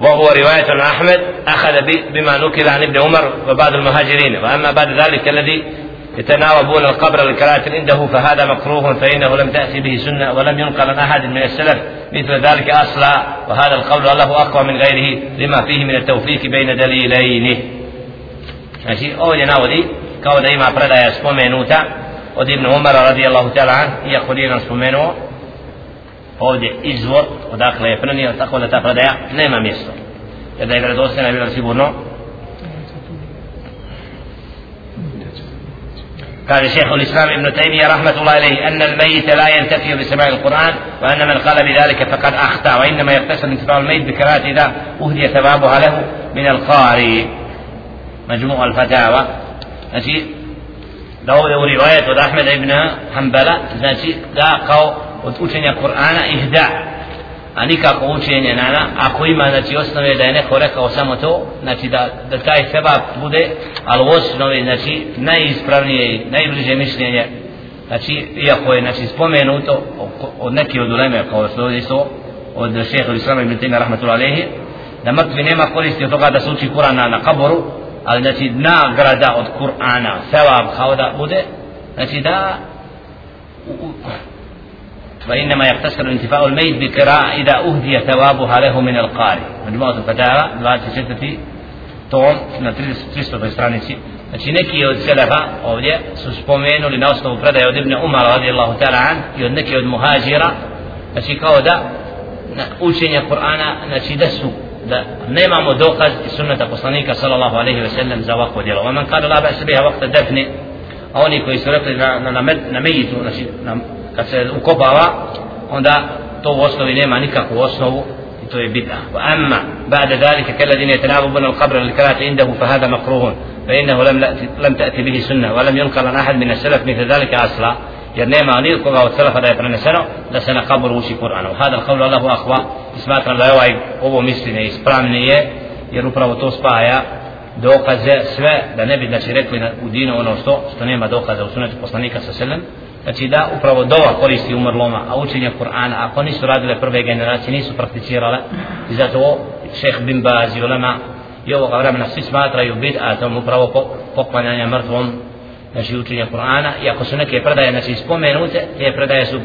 وهو رواية عن أحمد أخذ بما نكل عن ابن عمر وبعض المهاجرين. وأما بعد ذلك الذي يتناوبون القبر للكراهة عنده فهذا مكروه فإنه لم تأتي به سنة ولم ينقل عن أحد من السلف مثل ذلك أصلا. وهذا القول له أقوى من غيره لما فيه من التوفيق بين دليلين. Znači ovdje navodi kao da ima predaja spomenuta od Ibn Umara radijallahu ta'ala iako nije nam spomenuo, ovdje izvor odakle je prenio tako da ta predaja nema mjesto jer da je vjerodostojna bila sigurno قال شيخ الاسلام ابن تيميه رحمه الله عليه ان الميت لا ينتفي بسماع القران وان من قال بذلك فقد اخطا وانما يقتصر انتفاع الميت بقراءه اذا اهدي ثوابها له من القارئ مجموع الفتاوى znači da ovdje u rivajetu od Ahmeda ibn Hanbala od učenja Kur'ana ihda a nikako učenje nana ako ima znači osnove da je neko rekao samo to znači da, da taj seba bude ali u osnovi znači najispravnije i najbliže mišljenje znači iako je znači spomenuto od neki od uleme kao što je isto od šeha Islama ibn Tina rahmatullahi alaihi da mrtvi nema koristi od toga da se uči Kur'ana na, na kaboru ali znači nagrada od Kur'ana sevab kao da bude znači da وإنما يقتصر انتفاء الميت بقراءة إذا أهدي ثوابها له من القارئ مجموعة الفتاوى بعد ستة tom na 300 stranici znači neki od selefa ovdje su spomenuli na osnovu predaje od Ibn Umar radijallahu ta'ala an i od neki od muhađira znači kao da na učenje Kur'ana znači da su da nemamo dokaz iz sunneta poslanika sallallahu alejhi ve sellem za ovakvo djelo. Wa man qala la ba'sa biha waqta dafni, a oni koji su rekli na na na, na mejitu, znači na, kad se ukopava, onda to u osnovi nema nikakvu osnovu i to je bid'a. Wa amma ba'da zalika kalladine yatanabuna al-qabr al-karat indahu fa hada makruhun. فإنه لم لم تأتي به سنة ولم ينقل عن أحد من السلف مثل ذلك أصلا jer nema ni od koga od selefa da je preneseno da se na kabur uči Kur'an. Hada al-qawlu Allahu akhwa. Smatram da je ovaj ovo mišljenje ispravnije jer upravo to spaja dokaze sve da ne bi znači rekli u dinu ono što što nema dokaza u sunetu poslanika sa selem znači da upravo dova koristi umrloma a učenje Kur'ana ako nisu radile prve generacije nisu prakticirale. I zato šeh bin Baz i ulema i ovoga vremena svi smatraju bid'atom upravo poklanjanja mrtvom znači učenja Kur'ana. I ako su neke predaje znači spomenute te predaje su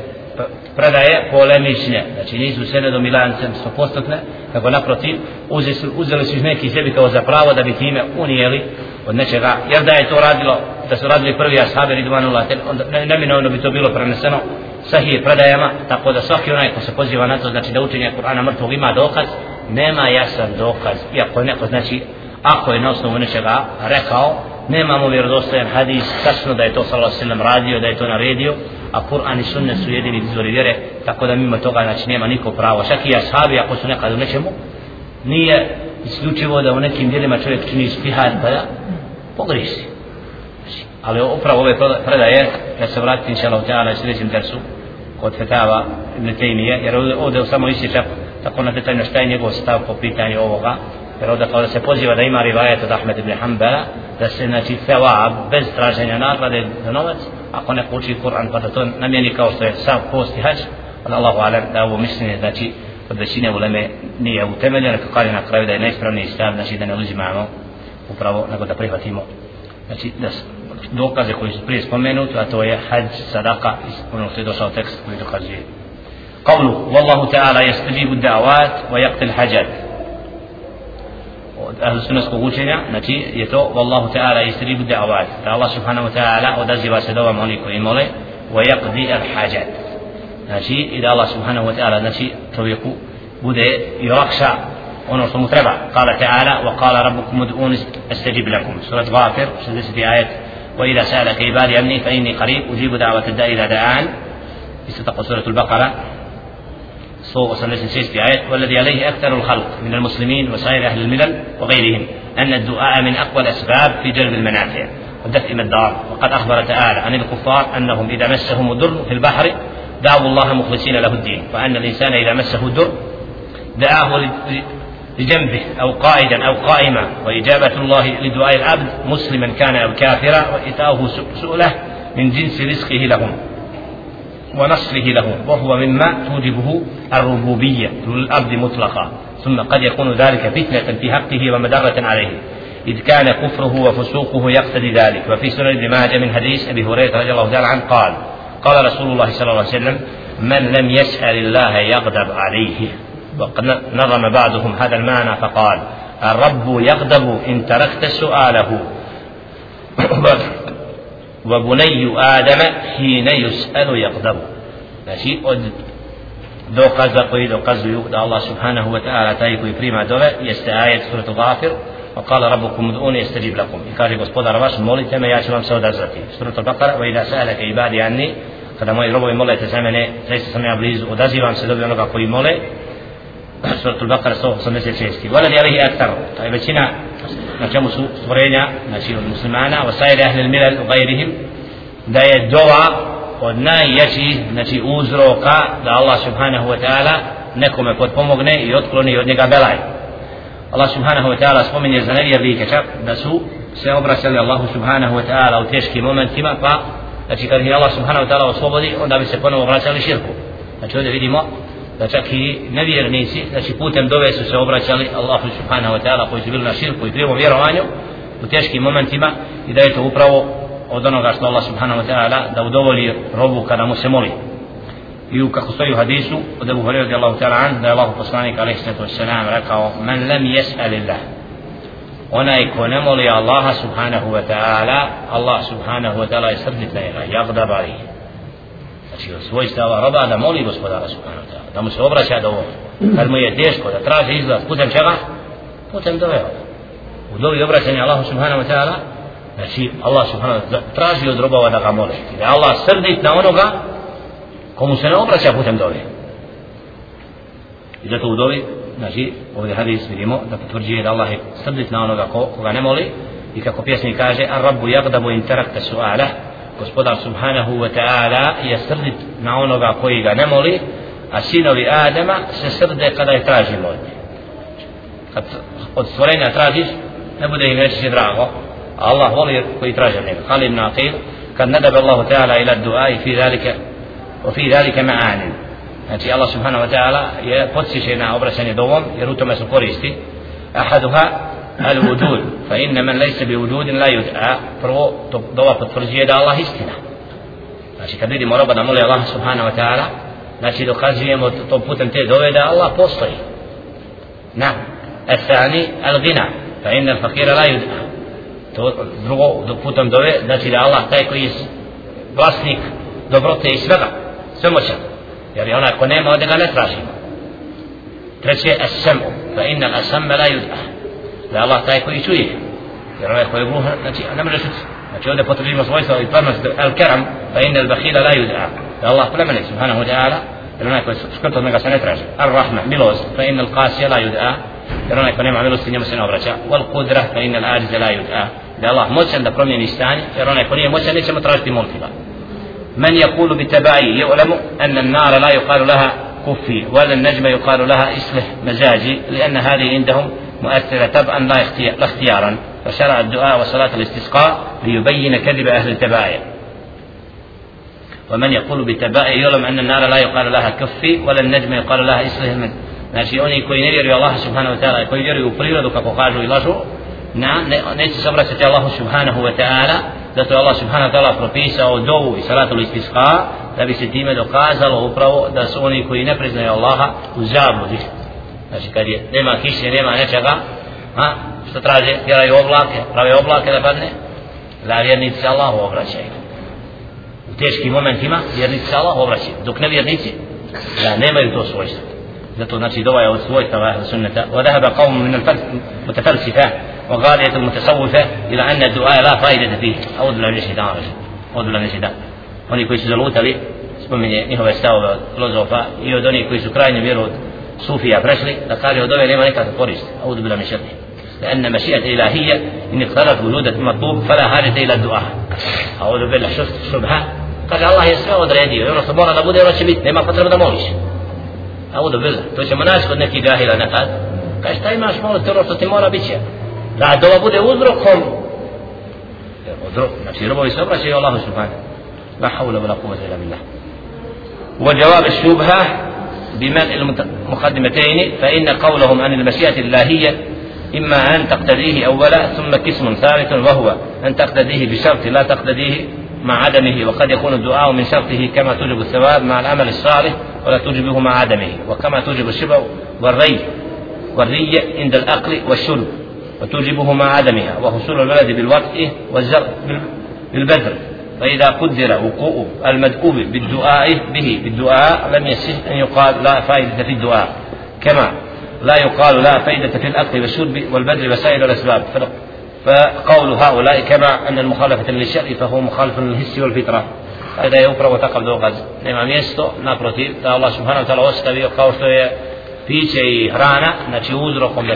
predaje polemične. Znači nisu sene do milancem stopostotne nego naprotiv uzeli su, uzeli su neki sebi kao za pravo da bi time unijeli od nečega. Jer da je to radilo da su radili prvi ashabi ridvanullah onda neminovno bi to bilo preneseno sahije predajama tako da svaki onaj ko se poziva na to znači da učenje Kur'ana mrtvog ima dokaz nema jasan dokaz iako je neko znači ako je na osnovu nečega rekao nemamo vjerodostojan hadis tačno da je to sallallahu sallam radio da je to naredio a Kur'an i sunnet su jedini izvori vjere tako da mimo toga znači nema niko pravo. Čak i ashabi ako su nekad u nečemu nije isključivo da u nekim djelima čovjek čini ispihad pa da pogriši ali upravo ove predaje da se vratiti inša Allah ta'ala sljedećem dersu kod fetava Ibn Taymiye jer ovdje samo isjeća tako na detaljno šta je njegov stav po pitanju ovoga. Jer ovdje kao da se poziva da ima rivajet od Ahmed ibn Hanbala da se znači thawab bez traženja nagrade za novac ako ne uči Kur'an pa da to namjeni kao što je sam post i hađ. Ali Allahu alam da ovo mišljenje znači od većine uleme nije utemeljeno kako kaže na kraju da je najispravniji stav znači da ne uzimamo upravo nego da prihvatimo znači da dokaze koji su prije spomenuti a to je hađ sadaka ono što je došao tekst koji dokazuje قوله والله تعالى يستجيب الدعوات ويقتل الحاجات ahlu sunnatskog učenja, znači je to Wallahu ta'ala istribu da'avat. Da Allah subhanahu wa ta'ala odaziva se dovam oni koji mole, wa yaqdi al hajat. Znači, i da Allah subhanahu wa ta'ala, znači čovjeku bude i olakša ono što mu treba. Kala ta'ala, wa kala rabbukum ud'un astajib lakum. Surat Ghafir, 60. ajet. وإذا سألك عبادي أمني فإني قريب أجيب دعوة الداء إذا دعان. استطاق سورة البقرة. صوغ في آية والذي عليه أكثر الخلق من المسلمين وسائر أهل الملل وغيرهم أن الدعاء من أقوى الأسباب في جلب المنافع ودفع الضار وقد أخبر تعالى عن الكفار أنهم إذا مسهم الضر في البحر دعوا الله مخلصين له الدين. وأن الإنسان إذا مسه الضر دعاه لجنبه أو قائدا أو قائما. وإجابة الله لدعاء العبد مسلما كان أو كافرا وإتاه سؤله من جنس رزقه لهم ونصره له وهو مما توجبه الربوبية للأرض مطلقا. ثم قد يكون ذلك فتنة في حقه ومدرة عليه. إذ كان كفره وفسوقه يقتضي ذلك. وفي سنن ابن ماجه من حديث أبي هريرة رضي الله تعالى عنه قال قال رسول الله صلى الله عليه وسلم من لم يسأل الله يغضب عليه. وقد نظم بعضهم هذا المعنى فقال الرب يغضب إن تركت سؤاله. (coughs) وبني آدم حين يسأل يغضب. نشيء دوقز قوي دوقز يغضى الله سبحانه وتعالى تايكو يبريم عدوه يستعاية سورة غافر وقال ربكم ادعوني يستجيب لكم. يقول господа رباش مولي يا شمام سودا زرتي. سورة البقرة وإذا سألك عبادي عني kada moji robovi mole te za mene, zaista sam ja blizu, odazivam se dobi onoga koji mole, suratul Baqara 186 waladi alihi aktar to je većina na čemu su stvorenja znači od muslimana wa sajde ahli milal u gajrihim da je dova od najjačih znači uzroka da Allah subhanahu wa ta'ala nekome potpomogne i otkloni od njega belaj Allah subhanahu wa ta'ala spominje za nevjernike čak da su se obraćali Allahu subhanahu wa ta'ala u teškim momentima pa znači kad ih Allah subhanahu wa ta'ala oslobodi onda bi se ponovo vraćali širku znači ovdje vidimo da čak i nevjernici, znači putem dove su se obraćali Allahu subhanahu wa ta'ala koji su bili na širku i krivom vjerovanju u teškim momentima i da je to upravo od onoga što Allah subhanahu wa ta'ala da udovoli robu kada mu se moli. I u kako stoji u hadisu od Ebu Hureyre radijallahu ta'ala an da je Allah poslanik alaihi sallatu rekao man lam jes'al illah onaj ko ne moli Allaha subhanahu wa ta'ala Allah subhanahu wa ta'ala je srdit na njega jagdab alihi znači od svojstava roba da moli gospodara subhanahu wa ta'ala da mu se obraća do ovo kad mu je teško da traži izlaz putem čega? Putem dove u dovi obraćanja Allahu subhanahu wa ta'ala znači Allah subhanahu wa ta'ala traži od robova da ga moli da Allah srdit na onoga komu se ne obraća putem dove i zato u dovi znači ovdje hadis vidimo da potvrđuje da Allah je srdit na onoga ko, koga ne moli. I kako pjesnik kaže a rabbu jagdabu in terakta su'ala gospodar subhanahu wa ta'ala je srdit na onoga koji ga ne moli a sinovi Adama se srde kada je tražimo od nje kad od stvorenja tražiš ne bude im reći drago a Allah voli koji traži od njega kali ibn Aqil kad nadabe Allahu ta'ala ila dua i fi dhalika وفي ذلك معان znači Allah subhanahu wa ta'ala je podsjeće na obraćanje dovom jer u tome su koristi ahaduha fa inna man laysa bi la yud'a prvo to dova potvrđuje da Allah istina znači kad vidimo roba da moli Allah subhanahu wa ta'ala znači dokazujemo to putem te dove da Allah postoji na الثاني الغنى فإن الفقير لا يدعى to drugo putem dove znači da Allah taj koji je vlasnik dobrote i svega svemoćan jer je onaj ko nema ovdje ga ne tražimo treće as-sam'u fa inna al-asamma la yud'a da Allah taj koji čuje jer onaj koji je gluh znači ne može čuti znači ovdje potrebimo svojstvo i plemenost al-karam fa inna al-bakhila la yud'a da Allah plemeni subhanahu wa ta'ala jer onaj koji skrto od njega se ne traži ar-rahma milost fa inna al-qasija la yud'a jer onaj ko nema milosti njemu se ne obraća wal qudra fa inna al-ajiza la yud'a da Allah moćan da promijeni stanje jer onaj ko nije moćan nećemo tražiti moltiva من يقول بتبعي يعلم أن النار لا يقال لها كفي ولا النجم يقال لها إصلح مزاجي لأن هذه عندهم مؤثرة تبعا لا اختيارا فشرع الدعاء وصلاة الاستسقاء ليبين كذب أهل التبايا ومن يقول بتباعي يعلم أن النار لا يقال لها كفي ولا النجم يقال لها من Znači oni koji ne vjeruju Allah subhanahu wa ta'ala, koji vjeruju u prirodu kako kažu i lažu, na, ne, neće se obraćati Allahu subhanahu wa ta'ala zato je Allah subhanahu wa ta'ala propisao dovu i salatu istisqa da bi se time dokazalo upravo da su oni koji ne priznaju Allaha u zabludi znači kad je nema kiše, nema nečega a, što traže, tjeraju oblake prave oblake da padne da vjernici Allahu obraćaju u teškim momentima vjernici Allahu obraćaju dok ne vjernici da nemaju to svojstvo zato znači dova je od svojstava ahli sunneta wa dhahaba qawm min al-mutafalsifa وغالية المتصوفة إلى أن الدعاء لا فائدة فيه أعوذ بالله من الشيطان الرجيم أعوذ بالله من الشيطان oni koji su zalutali spominje njihove stavove od filozofa i od onih koji su krajnje vjeru od صوفيا فرشلي لقال يا دوي نيما نيكاس فورست أعوذ بالله من شره. لأن مشيئة إلهية إن اقتضت ولودة المطلوب فلا هاجه إلى الدعاء. أعوذ بالله شفت؟ شبهة. قال الله يسمع ودريدي يقول لك بورا لابد يروح شبيت نيما فتره بدا موليش أعوذ بالله. توش مناش قد نكي جاهل أنا قال قال شتاي ماش مول تروح تتمورا بيتشا. لا دوا بود ازركم ازرك نفسي ربو يسمع شيء الله سبحانه. لا حول بالله. وجواب الشبهة بمن المتقدم. المقدمتين فإن قولهم عن المشيئة اللهية إما أن تقتديه أولا ثم قسم ثالث وهو أن تقتديه بشرط لا تقتديه مع عدمه وقد يكون الدعاء من شرطه كما توجب الثواب مع العمل الصالح ولا توجبه مع عدمه وكما توجب الشبع والري والري عند الأكل والشرب وتوجبه مع عدمها وحصول الولد بالوطء والزرع بالبذر. فإذا قدر وقوء المدؤوب بالدعاء به بالدعاء لم يصح أن يقال لا فائدة في الدعاء. كما لا يقال لا فائدة في الأكل والشرب والبدل وسائر الأسباب. فقول هؤلاء كما أن المخالفة للشرع فهو مخالف للحس والفطرة. هذا يقرأ وتقل ذو غز لما ميستو الله سبحانه وتعالى وستبي قول سوية بيش أي نتي وزركم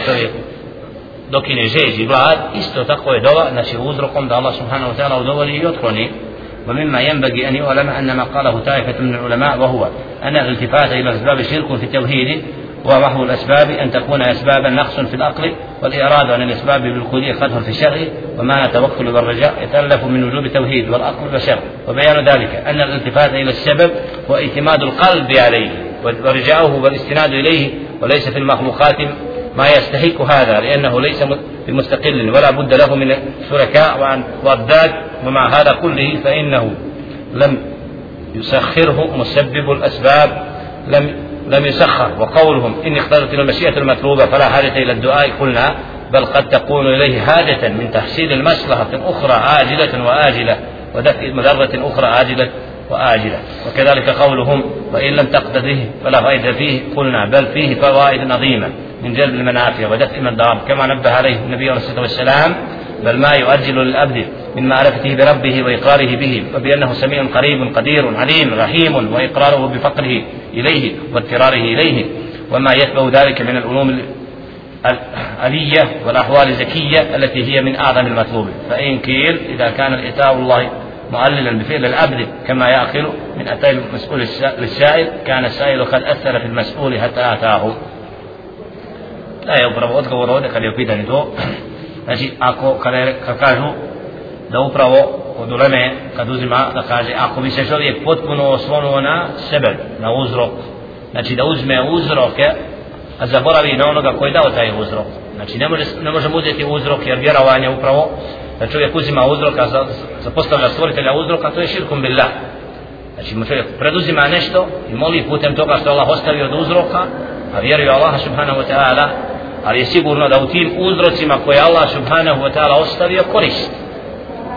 dok je ne žeđi glad, isto tako je dova, znači uzrokom da Allah subhanahu wa ta'ala udovoli i otkloni. ومما ينبغي أن يعلم أن ما قاله طائفة من العلماء وهو أن الالتفات إلى الأسباب شرك في التوحيد ومحو الأسباب أن تكون أسبابا نقص في العقل والإرادة عن الأسباب بالكلية خطر في الشرع وما التوكل والرجاء يتألف من وجوب التوحيد والعقل والشرع. وبيان ذلك أن الالتفات إلى السبب هو اعتماد القلب عليه ورجاؤه والاستناد إليه وليس في المخلوقات ما يستحق هذا لأنه ليس بمستقل ولا بد له من شركاء وعن وضاد ومع هذا كله فإنه لم يسخره مسبب الأسباب لم لم يسخر. وقولهم إن اختارت المشيئة المطلوبة فلا حاجة إلى الدعاء قلنا بل قد تكون إليه حاجة من تحصيل المصلحة أخرى عاجلة وآجلة ودفع مضرة أخرى عاجلة. وآجلة. وكذلك قولهم وإن لم تقد به فلا فائدة فيه. قلنا بل فيه فوائد عظيمة من جلب المنافع ودفع المضار كما نبه عليه النبي عليه الصلاة والسلام بل ما يؤجل للأبد من معرفته بربه وإقراره به وبأنه سميع قريب قدير عليم رحيم وإقراره بفقره إليه واضطراره إليه. وما يتبع ذلك من العلوم الألية والأحوال الزكية التي هي من أعظم المطلوب. فإن قيل إذا كان الإتاء الله معللا بفعل العبد كما يعقل من أتى المسؤول للسائل كان السائل قد أثر في المسؤول حتى آتاه لا je upravo odgovor ovdje kad je u pitanju to znači ako kada, je, kad kažu da upravo od uleme kad uzima da kaže ako bi se čovjek potpuno oslonuo na sebe na uzrok znači da uzme uzroke a zaboravi na onoga koji je dao taj uzrok znači ne, može, ne možemo uzeti uzrok jer vjerovanje upravo da čovjek uzima uzroka za, za postavlja stvoritelja uzroka to je širkum billah. Znači mu čovjek preduzima nešto i moli putem toga što Allah ostavio od uzroka a vjeruje Allah subhanahu wa ta'ala ali je sigurno da u tim uzrocima koje Allah subhanahu wa ta'ala ostavio korist.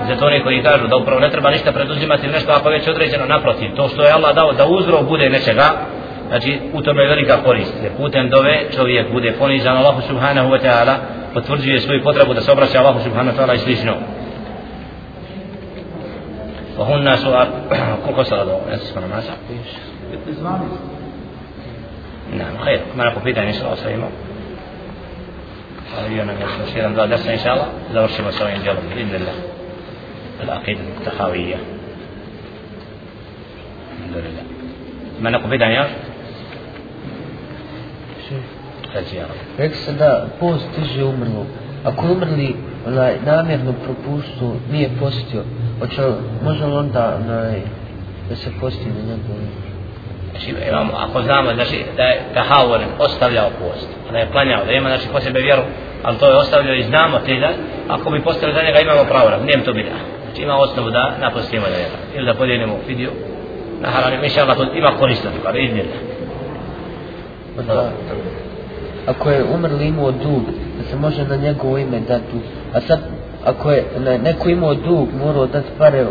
Zato oni koji kažu da upravo ne treba ništa preduzimati nešto ako već određeno naprotiv to što je Allah dao da uzrok bude nečega znači u tome je velika korist jer putem dove čovjek bude ponizan Allahu subhanahu wa ta'ala potvrđuje svoju potrebu da se obraća Allahu subhanahu wa ta'ala i slično وهن سؤال كل قصة هذا اسمه ما نعم خير ما نقول في إن شاء الله سليمان أرينا نشير أن درسنا إن شاء الله završimo sa ovim djelom بإذن الله العقيدة التحاوية الحمد لله ما نقول sađeva. Rekli se da post tiže umrlu. Ako je umrli onaj, namjerno propustu, nije postio, oče, može li onda onaj, da se posti na njegovu? Znači, imamo, ako znamo znači, da je Tahavoren ostavljao post, da je planjao, da ima znači, po sebe vjeru, ali to je ostavljao i znamo te da, ako bi postavili za njega imamo pravo, nijem to bida. Znači ima osnovu da napostimo na njega, ili da podijenimo video, na haram, inša Allah, ima koristati, pa vidim da. Ako je umrli imao dug, da se može na njegovo ime dati A sad, ako je ne, neko imao dug, morao dati pare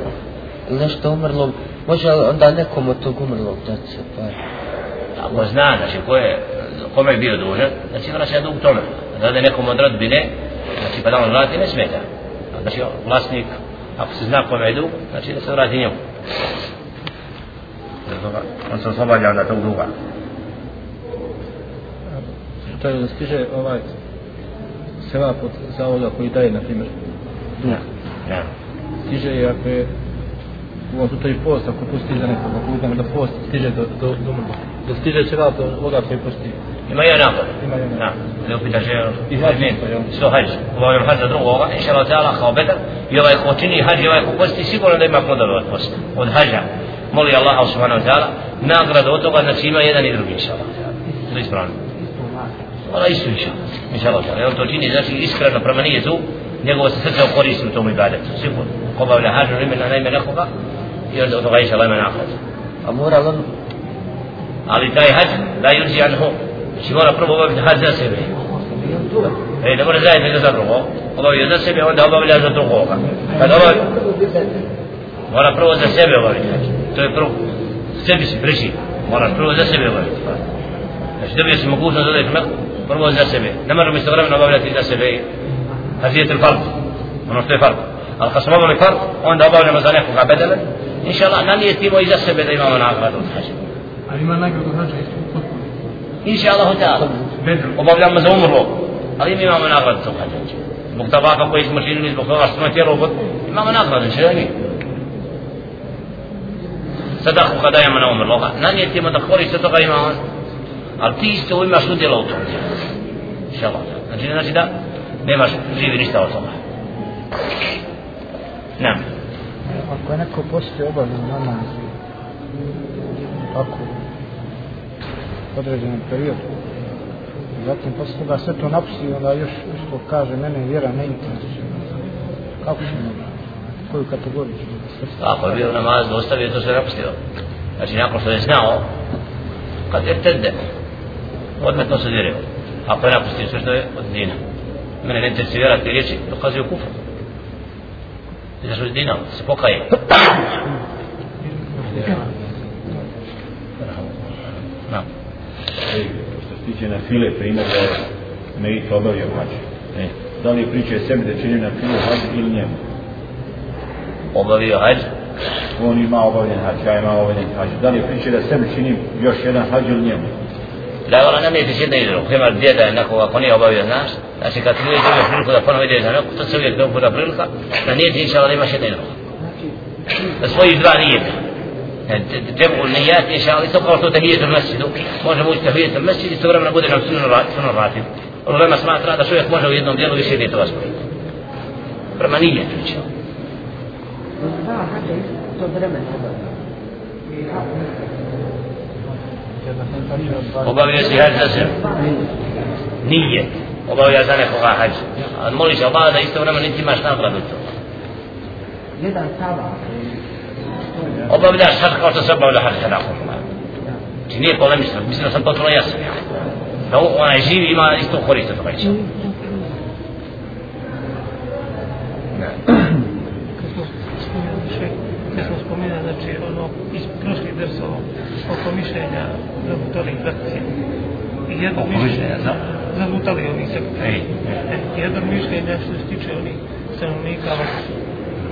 ili nešto umrlo, može li onda nekom od tog umrlog dati se pare? Ako zna, znači, ko je, kome je bio dužan, znači vraća dug tome. Da da nekom od rodbine, znači pa da on vrati, ne smeta. Znači, vlasnik, ako se zna kome je dug, znači da se vrati njemu. On se oslobađa onda tog duga. Je da stiže ovaj seva pod zavoda koji daje, na primjer. Ne. Ne. Stiže i ako je u ovom slučaju post, ako pusti za nekog, ako uzmemo da post stiže do, do, do mrlo. Da stiže seva od ovoga koji pusti. Ima je nakon. Ima je nakon. Da. Ne upita že I hađ isto, jel? Isto hađ. Obavljam hađ za drugoga, inša Allah ta'ala kao bedar. I ovaj ko čini hađ i ovaj ko posti, sigurno da ima plodove od posta. Od hađa. Moli Allah subhanahu wa ta'ala, nagradu od toga, znači ima jedan i drugi, inša Allah. To je ispravno. Ona isto inša. Inša Allah ta'ala. On to čini, znači iskreno prema nijetu, njegovo se srce koristi u tom ibadetu. Sigurno. Ko obavlja hađu imena na ime nekoga, i onda od toga inša Allah ima nagradu. A mora on Ali taj hađ, da yuzi anhu, znači mora prvo obaviti hađ za sebe. E, ne mora zajedno za drugo. Obavio za sebe, onda obavlja za drugoga. Kad obavi, mora prvo za sebe obaviti hađ. To je prvo. Sebi si priši. Moraš prvo za sebe obaviti. Znači, dobio si mogućnost da odeš Meku, prvo za sebe. Ne možemo isto vremena obavljati za sebe. Hađijet il fard. Ono što je fard. Ali kad smo obavili fard, onda obavljamo za nekoga bedele. Inša Allah, nanijetimo i za sebe da imamo nagradu od hađa. A ima nagradu hađa isto potpuno. Inša Allah, ta'ala. Obavljamo za umrlo. Ali mi imamo nagradu tog hađa. Zbog tabaka koji smo činili, zbog toga što smo tjelo, Ali ti isto imaš udjela u tom. Allah. Znači, znači da nemaš živi ništa od toga. Nam. Ako je neko postio obavljen namaz, tako, određenom periodu, zatim posle toga sve to napusti, onda još isto kaže, mene vjera ne interesuje. Kako će ne? Koju kategoriju će da Ako je bio namaz, ostavio to sve napustio. Znači, nakon što je znao, kad je tede, odmetno se vjeruje. Ako pa je napustio sve što je od dina. Mene ne interesuje vjera te riječi, dokazuju kufru. Zato što je dina, se pokaje. Što se tiče na file, primjer da ne me i to obavio hađe. Da li je priča je sebi da čini na filu hađe ili njemu? Obavio hađe? On ima obavljen hađe, ja ima obavljen hađe. Da li je priča da sebi čini još jedan hađe ili njemu? Da ona nam je ti jedna idru, primjer djeda je nekoga ako nije obavio znaš, znači kad ti uvijek dobio priliku da ponovo ide za neko, to se uvijek dobuda prilika, da nije ti inšala da imaš jedna idru. Da svoji dva nijete. Džebu nijat, inšala, isto kao što tahijet u mesidu, može ući tahijet u mesidu, isto vremena bude nam suno ratib. Ulema smatra da čovjek može u jednom dijelu više djetova spojiti. Prema nijetu inšala. Dva hađa to vremena. Obavio si hađ za sebe. Nije. Obavio za nekoga hađ. A moliš Allah da isto vremena niti imaš nagradu to. Obavljaš hađ kao što se obavlja hađ kada. Znači nije polemično, mislim da sam potpuno jasan. Da onaj živi ima isto korist od toga ića. Kad smo spomenuli, znači, ono, iz prošlih drsova, oko mišljenja za mutali frakcije. I jedno Oko mišljenja za? za mutali onih se. Ej, E, jedno mišljenje što se tiče onih stanovnika,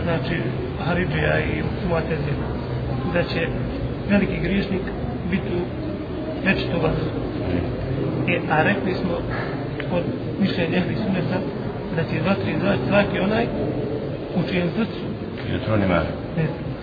znači, Haridžija i Muatezina, da će veliki griješnik biti u večetu vatru. E, a rekli smo od mišljenja ehli suneta da će vatri izaći svaki onaj u čijem srcu jutro nema. ne,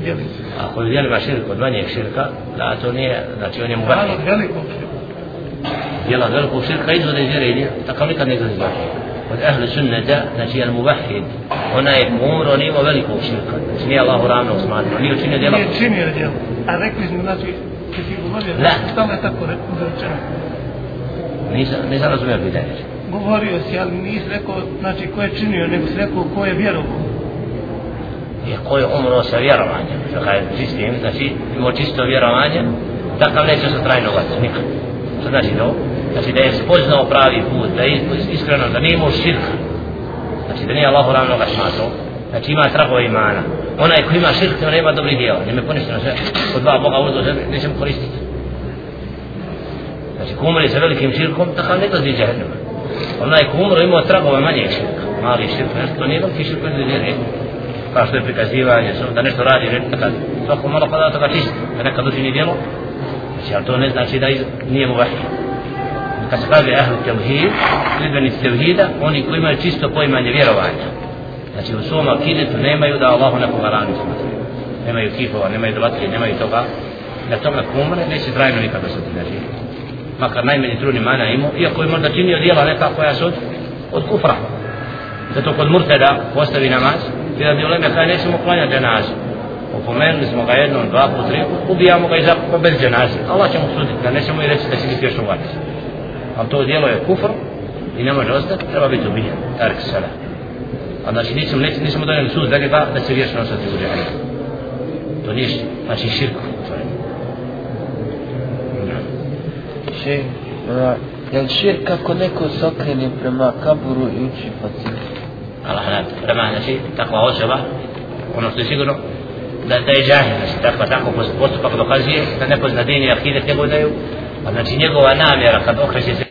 u djelima. Ako je djelima širk od manjeg širka, da to nije, znači on je mu Malo vahid. velikog širka. djela velikog širka izvode iz vjere i djela, takav nikad ne izvode iz vjere. Od ehli sunneta, znači al muvahid, ona je umro, nije imao velikog širka, znači nije Allahu ravnog smatrao, nije učinio djela. Nije činio djelo. A rekli smo, znači, kad ti govorio, Da. stalo je tako rečeno. Nisam, nisam razumio pitanje. Govorio si, ali nisi rekao, znači, ko je činio, nego si rekao ko je vjerovao. Je koji umro sa vjerovanjem, kada je čistim, znači imao čisto vjerovanje, takav neće se trajno vatiti, nikad. Što znači to? Znači da je spoznao pravi put, da je iskreno, da nije imao širka. Znači da nije Allahu ravnoga smatrao, znači ima tragova imana. Onaj ko ima širk, on nema dobri djela, nema poništeno sve, od dva Boga uzdo sebe, neće mu koristiti. Znači ko umre sa velikim širkom, takav ne dozi džahennema. Onaj ko umro imao tragova manje širka, mali širk, nešto, to nije veliki širk, kao što je prikazivanje, da nešto radi, nekad, svako malo da toga čisti, da nekad učini djelo, znači, ali to ne znači da iz, nije mu vahij. Kad se kaže ahlu tevhid, sljedbenici tevhida, oni koji imaju čisto poimanje vjerovanja, znači u svom akidetu nemaju da Allahu nekoga rani smatri. Nemaju kipova, nemaju dolatke, nemaju toga, na tome kumre neće trajno nikada se ti znači. Makar najmanji trudni mana imao, iako je možda činio djela neka koja su od, od kufra. Zato kod murteda postavi namaz, i bi uleme kaj nećemo klanjati dženazu. Opomenuli smo ga jednom, dva put, tri put, ubijamo ga i zapravo bez dženaze. Allah će mu suditi, da nećemo i reći da će biti još u vatri. Ali to djelo je kufr i ne može ostati, treba biti ubijen. Tark sada. A znači nisam, nisam, nisam donijeli sud da ga da će vječno ostati u dženazu. To nije, znači širku. Še, ona, jel širk ako neko se okrene prema kaburu i uči fatihu? Allah ne, prema, znači, takva osoba, ono što je sigurno, da, da je džahil, znači, takva, tako postupak dokazuje, da ne pozna din i akidet njegov daju, a znači njegova namjera kad okreće se